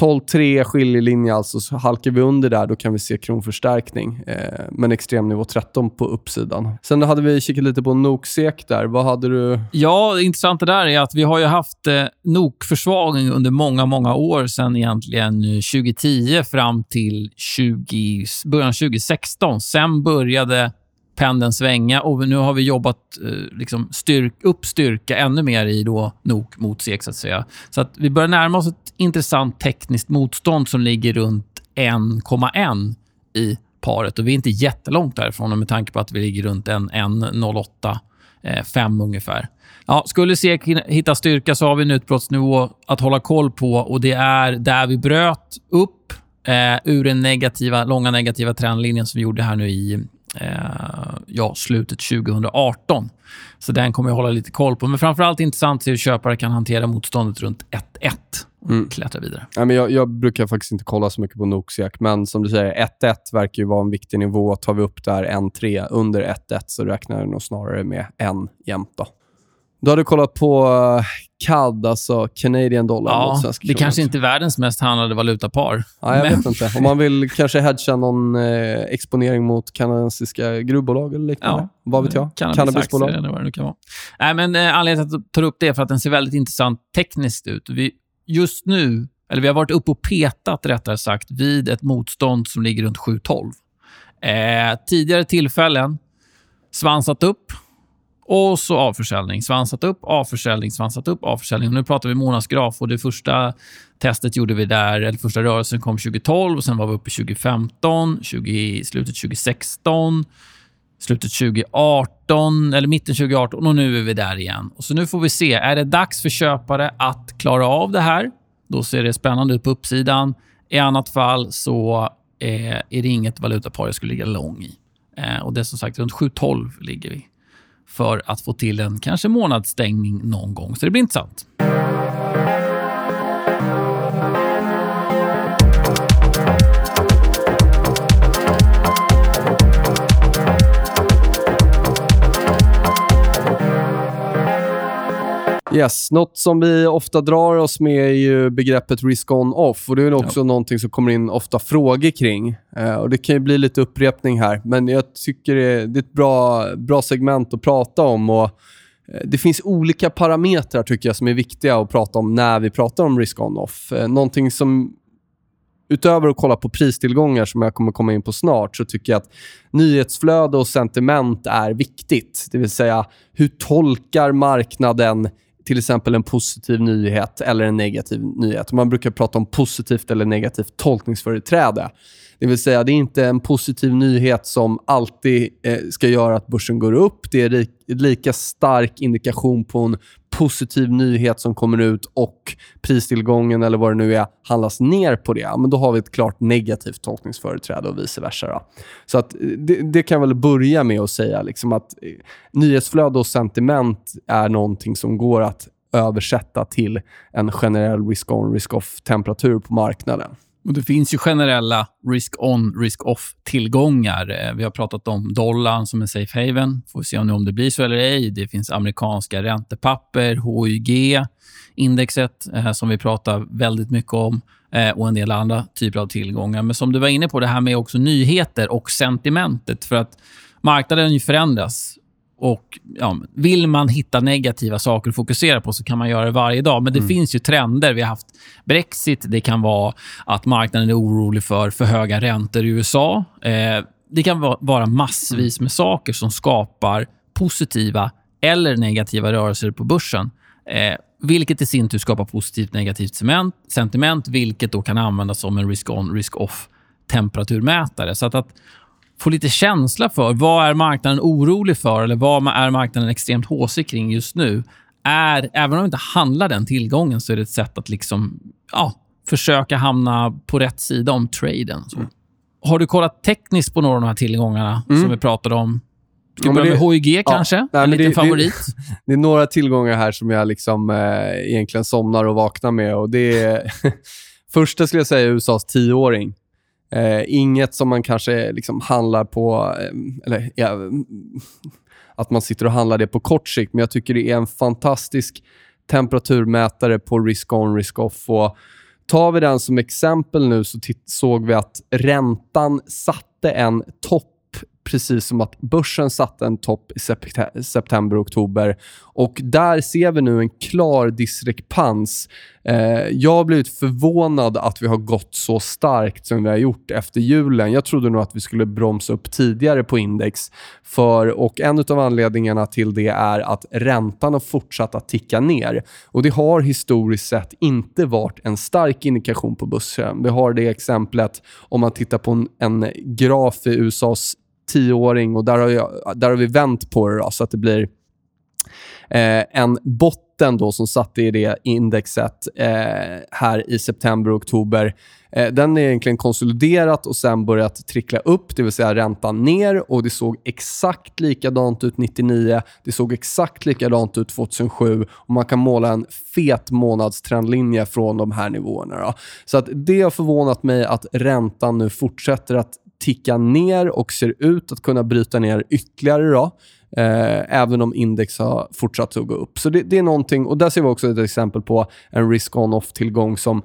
12-3 skiljelinje alltså, så halkar vi under där då kan vi se kronförstärkning. Eh, men extremnivå 13 på uppsidan. Sen hade vi kikat lite på NOK-SEK där. Vad hade du? Ja, det intressanta där är att vi har ju haft eh, NOK-försvagning under många, många år sedan egentligen eh, 2010 fram till 20, början 2016. Sen började pendeln svänga och nu har vi jobbat eh, liksom styrk, upp styrka ännu mer i då NOK mot SEK, så att säga. Så att vi börjar närma oss ett intressant tekniskt motstånd som ligger runt 1,1 i paret. Och Vi är inte jättelångt därifrån med tanke på att vi ligger runt en 1,08 5 eh, ungefär. Ja, skulle SEK hitta styrka så har vi en utbrottsnivå att hålla koll på och det är där vi bröt upp eh, ur den negativa, långa negativa trendlinjen som vi gjorde här nu i eh, ja, slutet 2018. Så den kommer jag hålla lite koll på. Men framförallt intressant att se hur köpare kan hantera motståndet runt 1-1 och Mm. klättra vidare. Nej, men jag, jag brukar faktiskt inte kolla så mycket på NOK-SEK, men som du säger, 1-1 verkar ju vara en viktig nivå. Tar vi upp där 1-3 under 1-1 så räknar jag nog snarare med en jämt. Då. Du hade kollat på eh, CAD, alltså Canadian dollar mot Ja, svenska det kronan. kanske inte är världens mest handlade valutapar. Ja, jag men- vet inte. Om man vill kanske hedga någon eh, exponering mot kanadensiska gruvbolag eller liknande. Ja. Vad vet jag? Cannabisbolag. eller vad det nu kan vara. Nej, men eh, anledningen till att jag tar upp det är för att den ser väldigt intressant tekniskt ut. Vi, just nu, eller vi har varit uppe och petat rättare sagt, vid ett motstånd som ligger runt 7,12. Eh, tidigare tillfällen svansat upp och så avförsäljning. Svansat upp, avförsäljning, svansat upp, avförsäljning. Och nu pratar vi månadsgraf och det första testet gjorde vi där, eller första rörelsen kom 2012 och sen var vi uppe 2015, 20, slutet 2016 slutet 2018, eller mitten 2018 och nu är vi där igen. Och så nu får vi se. Är det dags för köpare att klara av det här? Då ser det spännande ut på uppsidan. I annat fall så eh, är det inget valutapar jag skulle ligga lång i. Eh, och det är som sagt runt 7,12 ligger vi för att få till en kanske månadsstängning någon gång. Så det blir intressant. Yes, något som vi ofta drar oss med är ju begreppet risk-on-off. och Det är också någonting som kommer in ofta frågor kring. Eh, och Det kan ju bli lite upprepning här, men jag tycker det, det är ett bra, bra segment att prata om. Och eh, det finns olika parametrar tycker jag som är viktiga att prata om när vi pratar om risk-on-off. Eh, Någonting som utöver att kolla på pristillgångar som jag kommer komma in på snart, så tycker jag att nyhetsflöde och sentiment är viktigt. Det vill säga, hur tolkar marknaden till exempel en positiv nyhet eller en negativ nyhet? Man brukar prata om positivt eller negativt tolkningsföreträde. Det vill säga, det är inte en positiv nyhet som alltid eh, ska göra att börsen går upp. Det är lika stark indikation på en positiv nyhet som kommer ut och pristillgången eller vad det nu är handlas ner på det. Men då har vi ett klart negativt tolkningsföreträde och vice versa. Då. Så att eh, det, det kan jag väl börja med att säga liksom att eh, nyhetsflöde och sentiment är någonting som går att översätta till en generell risk-on, risk-off-temperatur på marknaden. Och Det finns ju generella risk-on, risk-off-tillgångar. Eh, vi har pratat om dollarn som en safe haven. Får vi se om, nu om det blir så eller ej. Det finns amerikanska räntepapper, HYG, indexet eh, som vi pratar väldigt mycket om eh, och en del andra typer av tillgångar. Men som du var inne på, det här med också nyheter och sentimentet. För att marknaden förändras. Och ja, Vill man hitta negativa saker att fokusera på så kan man göra det varje dag. Men det finns ju trender. Vi har haft Brexit. Det kan vara att marknaden är orolig för för höga räntor i USA. Eh, det kan va- vara massvis med saker som skapar positiva eller negativa rörelser på börsen. Eh, vilket i sin tur skapar positivt negativt sentiment, vilket då kan användas som en risk-on, risk-off temperaturmätare. Så att, att få lite känsla för vad är marknaden orolig för eller vad är marknaden extremt håsig kring just nu. Är, även om vi inte handlar den tillgången så är det ett sätt att liksom, ja, försöka hamna på rätt sida om traden. Mm. Har du kollat tekniskt på några av de här tillgångarna mm. som vi pratade om? Ska vi börja med HIG kanske? Nej, en liten det, favorit. Det, det, är några tillgångar här som jag liksom, eh, egentligen somnar och vaknar med. Och det är Första skulle jag säga är USAs tioåring. Eh, inget som man kanske liksom handlar på... Eh, eller ja, Att man sitter och handlar det på kort sikt, men jag tycker det är en fantastisk temperaturmätare på risk-on, risk-off. Tar vi den som exempel nu så såg vi att räntan satte en topp precis som att börsen satte en topp i september oktober. Och där ser vi nu en klar diskrepans. Eh, jag har blivit förvånad att vi har gått så starkt som vi har gjort efter julen. Jag trodde nog att vi skulle bromsa upp tidigare på index. För, och En av anledningarna till det är att räntan har fortsatt att ticka ner. Och Det har historiskt sett inte varit en stark indikation på börsen. Vi har det exemplet om man tittar på en, en graf i USAs tioåring och där har, jag, där har vi vänt på det då, så att det blir eh, en botten då som satt i det indexet eh, här i september och oktober. Eh, den är egentligen konsoliderat och sen börjat trickla upp, det vill säga räntan ner. och Det såg exakt likadant ut 99, det såg exakt likadant ut 2007 och man kan måla en fet månadstrendlinje från de här nivåerna. Då. Så att det har förvånat mig att räntan nu fortsätter att ticka ner och ser ut att kunna bryta ner ytterligare. Då. Eh, även om index har fortsatt att gå upp. Så det, det, är någonting, och där ser vi också ett exempel på en risk-on-off-tillgång som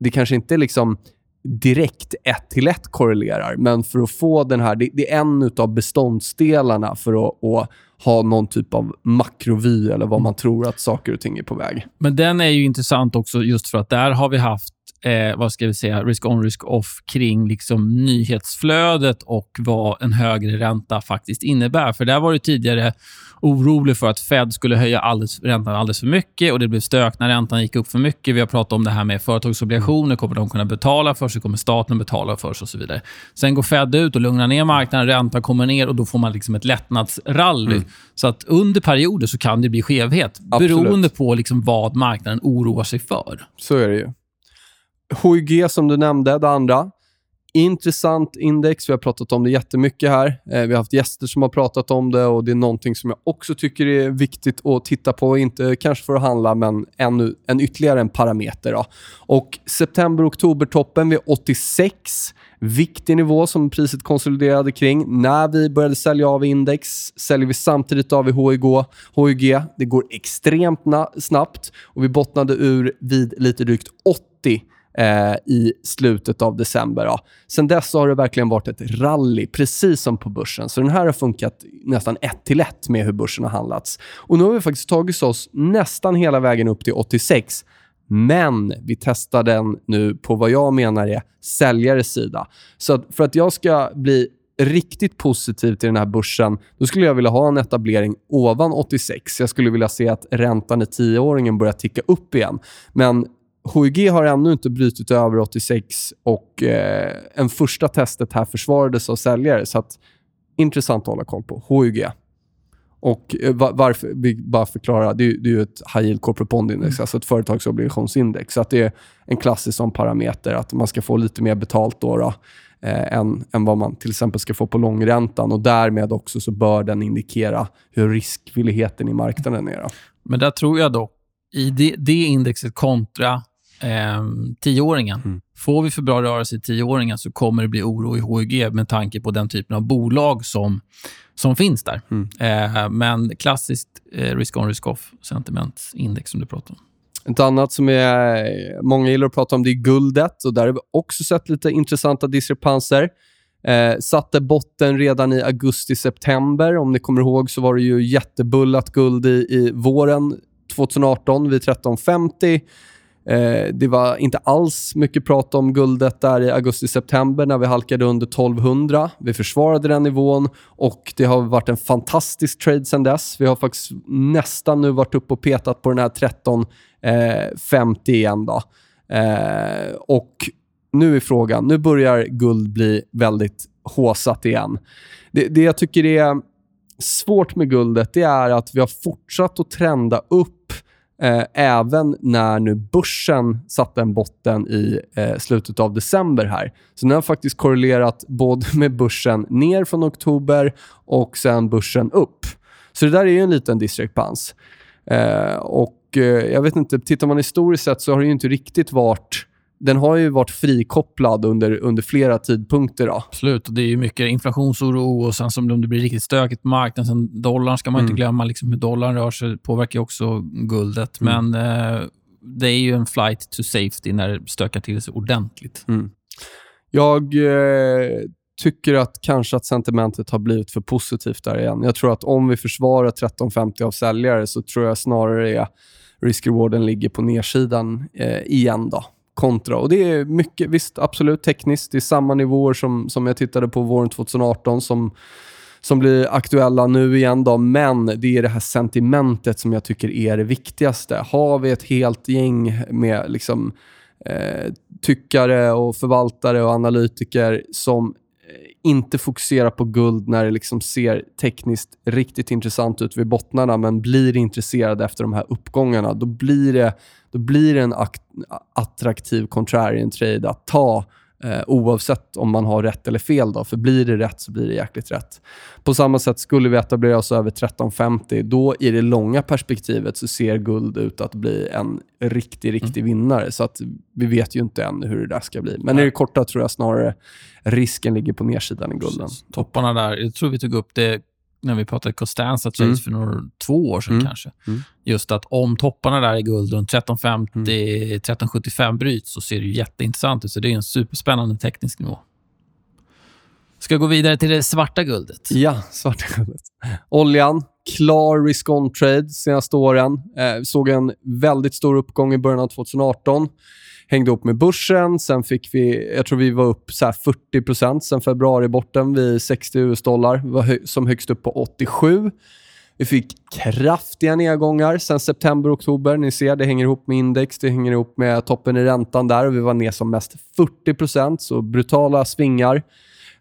det kanske inte liksom direkt ett till ett korrelerar, men för att få den här... Det, det är en av beståndsdelarna för att, att ha någon typ av makrovy eller vad man tror att saker och ting är på väg. Men den är ju intressant också just för att där har vi haft eh, vad ska vi säga, risk-on, risk-off kring liksom nyhetsflödet och vad en högre ränta faktiskt innebär. För där var det tidigare orolig för att Fed skulle höja alldeles, räntan alldeles för mycket och det blev stök när räntan gick upp för mycket. Vi har pratat om det här med företagsobligationer. Kommer de kunna betala för sig? Kommer staten betala för sig? Och så vidare. Sen går Fed ut och lugnar ner marknaden. Räntan kommer ner och då får man liksom ett lättnadsrally. Mm. Så att under perioder så kan det bli skevhet Absolut. beroende på liksom vad marknaden oroar sig för. Så är det ju. HYG som du nämnde, det andra. Intressant index. Vi har pratat om det jättemycket här. Eh, vi har haft gäster som har pratat om det och det är någonting som jag också tycker är viktigt att titta på. Inte kanske för att handla, men ännu, en ytterligare en parameter. Då. Och September-oktober-toppen vid 86. Viktig nivå som priset konsoliderade kring. När vi började sälja av index säljer vi samtidigt av i HIG. HIG. Det går extremt snabbt och vi bottnade ur vid lite drygt 80 eh, i slutet av december. Ja. Sen dess har det verkligen varit ett rally, precis som på börsen. Så den här har funkat nästan ett till ett med hur börsen har handlats. Och nu har vi faktiskt tagit oss nästan hela vägen upp till 86. Men vi testar den nu på vad jag menar är säljares sida. Så att för att jag ska bli riktigt positiv till den här börsen, då skulle jag vilja ha en etablering ovan 86. Jag skulle vilja se att räntan i tioåringen börjar ticka upp igen. Men HIG har ännu inte brutit över 86 och eh, en första testet här försvarades av säljare. Så att, intressant att hålla koll på. HIG. Och eh, varför, bara förklara, det är, det är ju ett high yield corporate bond index, mm. alltså ett företagsobligationsindex. Så att det är en klassisk sån parameter, att man ska få lite mer betalt då, då eh, än, än vad man till exempel ska få på långräntan. Och därmed också så bör den indikera hur riskvilligheten i marknaden är. Då. Men där tror jag dock, i det, det indexet kontra eh, tioåringen. Mm. Får vi för bra rörelse i tioåringen så kommer det bli oro i HIG med tanke på den typen av bolag som, som finns där. Mm. Eh, men klassiskt eh, risk-on, risk-off sentimentindex som du pratar om. Ett annat som är, många gillar att prata om det är guldet. och Där har vi också sett lite intressanta diskrepanser. Eh, satte botten redan i augusti-september. Om ni kommer ihåg så var det ju jättebullat guld i, i våren 2018 vid 1350. Eh, det var inte alls mycket prat om guldet där i augusti-september när vi halkade under 1200. Vi försvarade den nivån och det har varit en fantastisk trade sedan dess. Vi har faktiskt nästan nu varit uppe och petat på den här 1350 eh, igen. Då. Eh, och nu är frågan, nu börjar guld bli väldigt håsat igen. Det, det jag tycker är svårt med guldet det är att vi har fortsatt att trenda upp eh, även när nu börsen satte en botten i eh, slutet av december här. Så den har faktiskt korrelerat både med börsen ner från oktober och sen börsen upp. Så det där är ju en liten diskrepans. Eh, och eh, jag vet inte, tittar man historiskt sett så har det ju inte riktigt varit den har ju varit frikopplad under, under flera tidpunkter. Då. Absolut. Och det är mycket inflationsoro och sen som om det blir riktigt stökigt på marknaden. Sen dollarn ska man mm. inte glömma. Liksom hur dollarn rör sig påverkar också guldet. Mm. Men eh, det är ju en flight to safety när det stökar till sig ordentligt. Mm. Jag eh, tycker att kanske att sentimentet har blivit för positivt där igen. Jag tror att om vi försvarar 1350 av säljare så tror jag snarare att risk-rewarden ligger på nedsidan eh, igen. då kontra. Och Det är mycket, visst absolut tekniskt. Det är samma nivåer som, som jag tittade på våren 2018 som, som blir aktuella nu igen. Då. Men det är det här sentimentet som jag tycker är det viktigaste. Har vi ett helt gäng med liksom, eh, tyckare och förvaltare och analytiker som eh, inte fokusera på guld när det liksom ser tekniskt riktigt intressant ut vid bottnarna, men blir intresserade efter de här uppgångarna, då blir det, då blir det en attraktiv contrarian trade att ta Eh, oavsett om man har rätt eller fel. Då. För blir det rätt så blir det jäkligt rätt. På samma sätt, skulle vi etablera oss över 1350, då i det långa perspektivet så ser guld ut att bli en riktig, riktig mm. vinnare. Så att vi vet ju inte än hur det där ska bli. Men Nej. i det korta tror jag snarare risken ligger på nedsidan i gulden. Topparna där, jag tror vi tog upp det när vi pratade Costanza Chase mm. för några, två år sedan mm. kanske. Mm. Just att om topparna där i guld runt 1350, mm. 1375 bryts så ser det jätteintressant ut. Så det är en superspännande teknisk nivå. Ska gå vidare till det svarta guldet. Ja, svarta guldet. Oljan, klar risk-on-trade senaste åren. Eh, såg en väldigt stor uppgång i början av 2018 hängde upp med börsen. Sen fick vi, jag tror vi var upp så 40% sen februari-borten vid 60 US-dollar. Vi var hö som högst upp på 87. Vi fick kraftiga nedgångar sen september-oktober. Ni ser, det hänger ihop med index, det hänger ihop med toppen i räntan där. och Vi var ner som mest 40% så brutala svingar.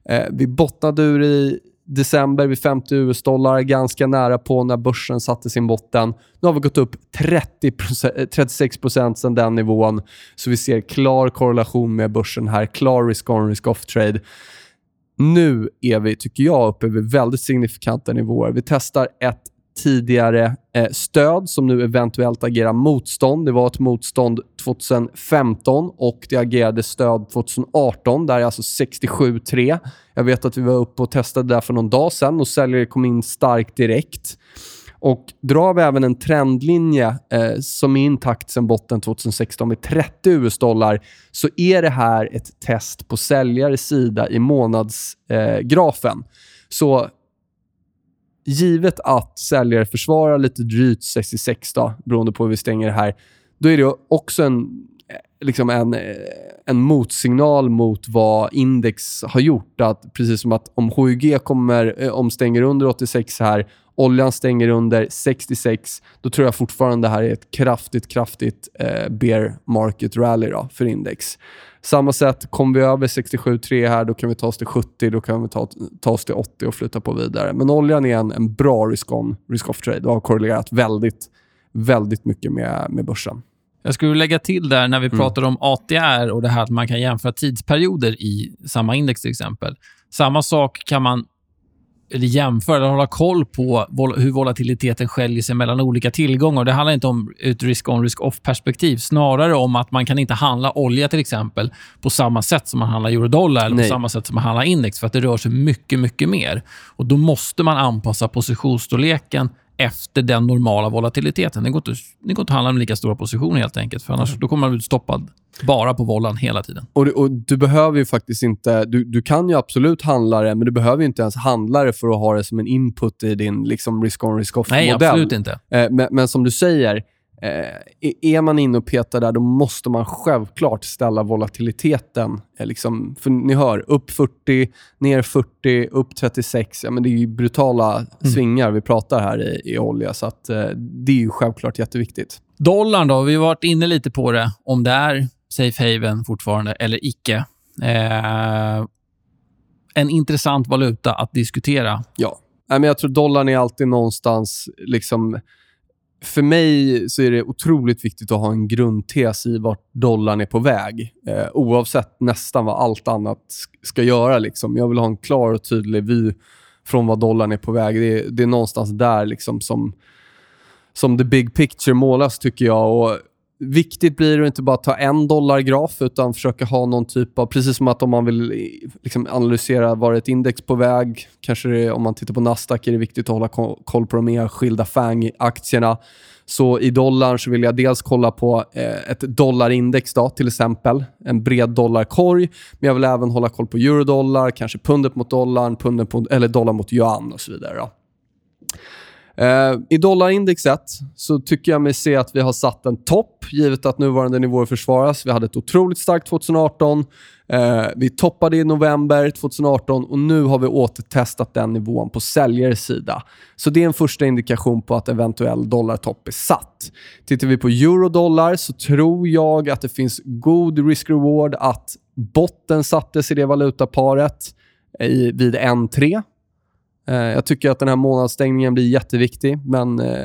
Eh, vi bottnade ur i december vid 50 US-dollar, ganska nära på när börsen satte sin botten. Nu har vi gått upp 30 36% eh, sedan den nivån, så vi ser klar korrelation med börsen här. Klar risk-on, risk-off-trade. Nu är vi, tycker jag, uppe vid väldigt signifikanta nivåer. Vi testar ett tidigare eh, stöd som nu eventuellt agerar motstånd. Det var ett motstånd 2015 och det agerade stöd 2018. Där är alltså 67,3. Jag vet att vi var uppe och testade där för någon dag sedan och säljare kom in starkt direkt. Och drar vi även en trendlinje eh, som är intakt sedan botten 2016 med 30 US-dollar så är det här ett test på säljares sida i månadsgrafen. Eh, så givet att säljare försvarar lite drygt 66, då, beroende på hur vi stänger det här, då är det också en, eh, liksom en, eh, en motsignal mot vad index har gjort. Att precis som att om HUG kommer, eh, om stänger under 86 här, oljan stänger under 66, då tror jag fortfarande det här är ett kraftigt, kraftigt eh, bear market rally då, för index. Samma sätt, kommer vi över 67,3 här, då kan vi ta oss till 70, då kan vi ta, ta oss till 80 och flytta på vidare. Men oljan är en, en bra risk-on, risk-off trade och har korrelerat väldigt, väldigt mycket med, med börsen. Jag skulle lägga till där när vi mm. pratar om ATR och det här att man kan jämföra tidsperioder i samma index till exempel. Samma sak kan man eller jämföra eller hålla koll på hur volatiliteten skiljer sig mellan olika tillgångar. Det handlar inte om ett risk-on, risk-off-perspektiv. Snarare om att man kan inte handla olja till exempel på samma sätt som man handlar eurodollar eller på samma sätt som man handlar index, för att det rör sig mycket, mycket mer. Och Då måste man anpassa positionsstorleken efter den normala volatiliteten. Det går inte, det går inte att handla med lika stora positioner helt enkelt, för annars då kommer man bli stoppad bara på vollan hela tiden. Och, och, Du behöver ju faktiskt inte... Du, du kan ju absolut handla det, men du behöver inte ens handla det för att ha det som en input i din liksom, risk-on, risk-off-modell. Nej, absolut inte. Eh, men, men som du säger, Eh, är man inne och petar där, då måste man självklart ställa volatiliteten. Eh, liksom, för ni hör, upp 40, ner 40, upp 36. Ja, men det är brutala mm. svingar vi pratar här i, i olja, så att, eh, det är ju självklart jätteviktigt. Dollarn då? Vi har varit inne lite på det. Om det är safe haven fortfarande, eller icke. Eh, en intressant valuta att diskutera. Ja. Nej, men jag tror dollarn är alltid någonstans... liksom för mig så är det otroligt viktigt att ha en grundtes i vart dollarn är på väg. Eh, oavsett nästan vad allt annat ska göra. Liksom. Jag vill ha en klar och tydlig vy från vad dollarn är på väg. Det är, det är någonstans där liksom som, som the big picture målas, tycker jag. Och Viktigt blir det att inte bara ta en dollargraf utan försöka ha någon typ av... Precis som att om man vill liksom analysera var ett index på väg, kanske det, om man tittar på Nasdaq är det viktigt att hålla koll på de enskilda FANG-aktierna. Så i dollarn så vill jag dels kolla på eh, ett dollarindex, då, till exempel. En bred dollarkorg. Men jag vill även hålla koll på eurodollar, kanske pundet mot dollarn, pundet mot, eller dollar mot yuan och så vidare. Då. Eh, I dollarindexet så tycker jag mig se att vi har satt en topp, givet att nuvarande nivåer försvaras. Vi hade ett otroligt starkt 2018. Eh, vi toppade i november 2018 och nu har vi återtestat den nivån på säljares sida. Så det är en första indikation på att eventuell dollartopp är satt. Tittar vi på eurodollar så tror jag att det finns god risk-reward att botten sattes i det valutaparet eh, i, vid 1,3 Eh, jag tycker att den här månadsstängningen blir jätteviktig, men eh,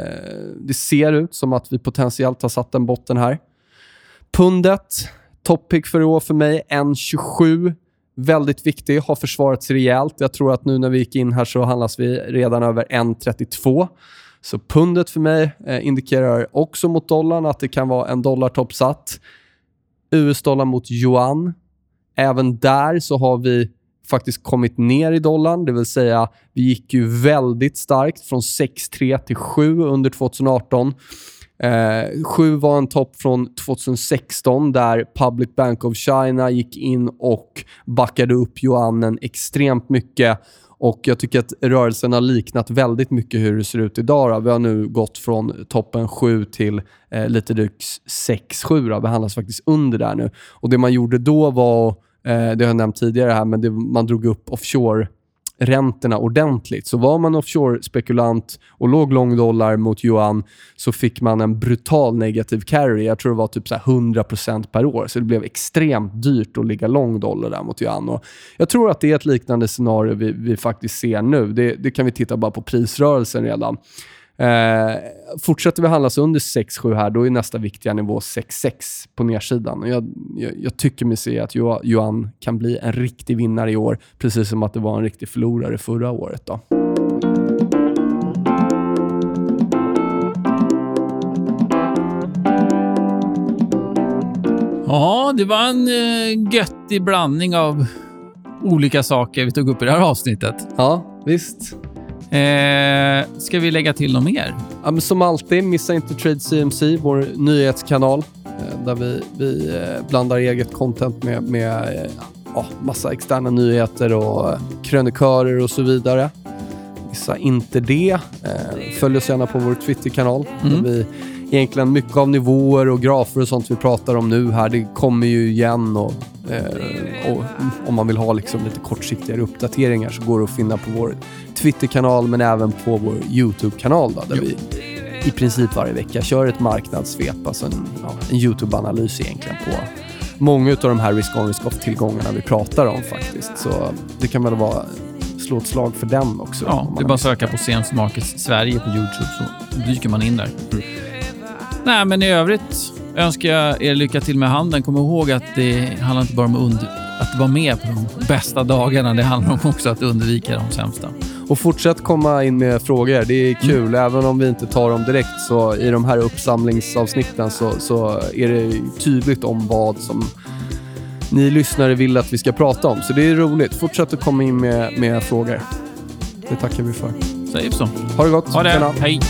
det ser ut som att vi potentiellt har satt en botten här. Pundet, toppick för i år för mig, 1,27. Väldigt viktig, har försvarats rejält. Jag tror att nu när vi gick in här så handlas vi redan över 1,32. Så pundet för mig eh, indikerar också mot dollarn att det kan vara en dollartopp satt. US-dollar mot yuan. Även där så har vi faktiskt kommit ner i dollarn. Det vill säga, vi gick ju väldigt starkt från 6,3 till 7 under 2018. Eh, 7 var en topp från 2016 där Public Bank of China gick in och backade upp yuanen extremt mycket. Och Jag tycker att rörelsen har liknat väldigt mycket hur det ser ut idag. Då. Vi har nu gått från toppen 7 till eh, lite drygt 6-7. Vi handlas faktiskt under där nu. Och Det man gjorde då var att Eh, det har jag nämnt tidigare här, men det, man drog upp offshore räntorna ordentligt. Så var man offshore-spekulant och låg lång dollar mot yuan så fick man en brutal negativ carry. Jag tror det var typ så 100% per år. Så det blev extremt dyrt att ligga lång dollar där mot yuan. Och jag tror att det är ett liknande scenario vi, vi faktiskt ser nu. Det, det kan vi titta bara på prisrörelsen redan. Eh, fortsätter vi handlas under 6-7 här, då är nästa viktiga nivå 6-6 på nedsidan. Jag, jag, jag, tycker mig se att Johan kan bli en riktig vinnare i år, precis som att det var en riktig förlorare förra året. Då. Ja, det var en uh, göttig blandning av olika saker vi tog upp i det här avsnittet. Ja, visst. Eh, ska vi lägga till något mer? Ja, men som alltid, missa inte Trade CMC, vår nyhetskanal. Eh, där vi, vi eh, blandar eget content med, med eh, ja, massa externa nyheter och krönikörer och så vidare. Missa inte det. Följ oss gärna på vår Twitterkanal. Mm. Där vi egentligen mycket av nivåer och grafer och sånt vi pratar om nu här, det kommer ju igen och, eh, och om man vill ha liksom lite kortsiktigare uppdateringar så går det att finna på vår Twitterkanal men även på vår YouTube-kanal där jo. vi i princip varje vecka kör ett marknadssvep, alltså en, ja, en YouTube-analys egentligen på många av de här risk-on, risk-off-tillgångarna vi pratar om faktiskt. Så det kan väl vara slå ett slag för den också. Ja, det är bara att söka på CMC Markets Sverige på YouTube så dyker man in där. Mm. Nej, men i övrigt önskar jag er lycka till med handeln. Kom ihåg att det handlar inte bara om att vara med på de bästa dagarna. Det handlar om också att undvika de sämsta. Och fortsätt komma in med frågor. Det är kul. Mm. Även om vi inte tar dem direkt så i de här uppsamlingsavsnitten så, så är det tydligt om vad som ni lyssnare vill att vi ska prata om. Så det är roligt. Fortsätt att komma in med, med frågor. Det tackar vi för. Säger så. Ha det gott. Ha det. Hej.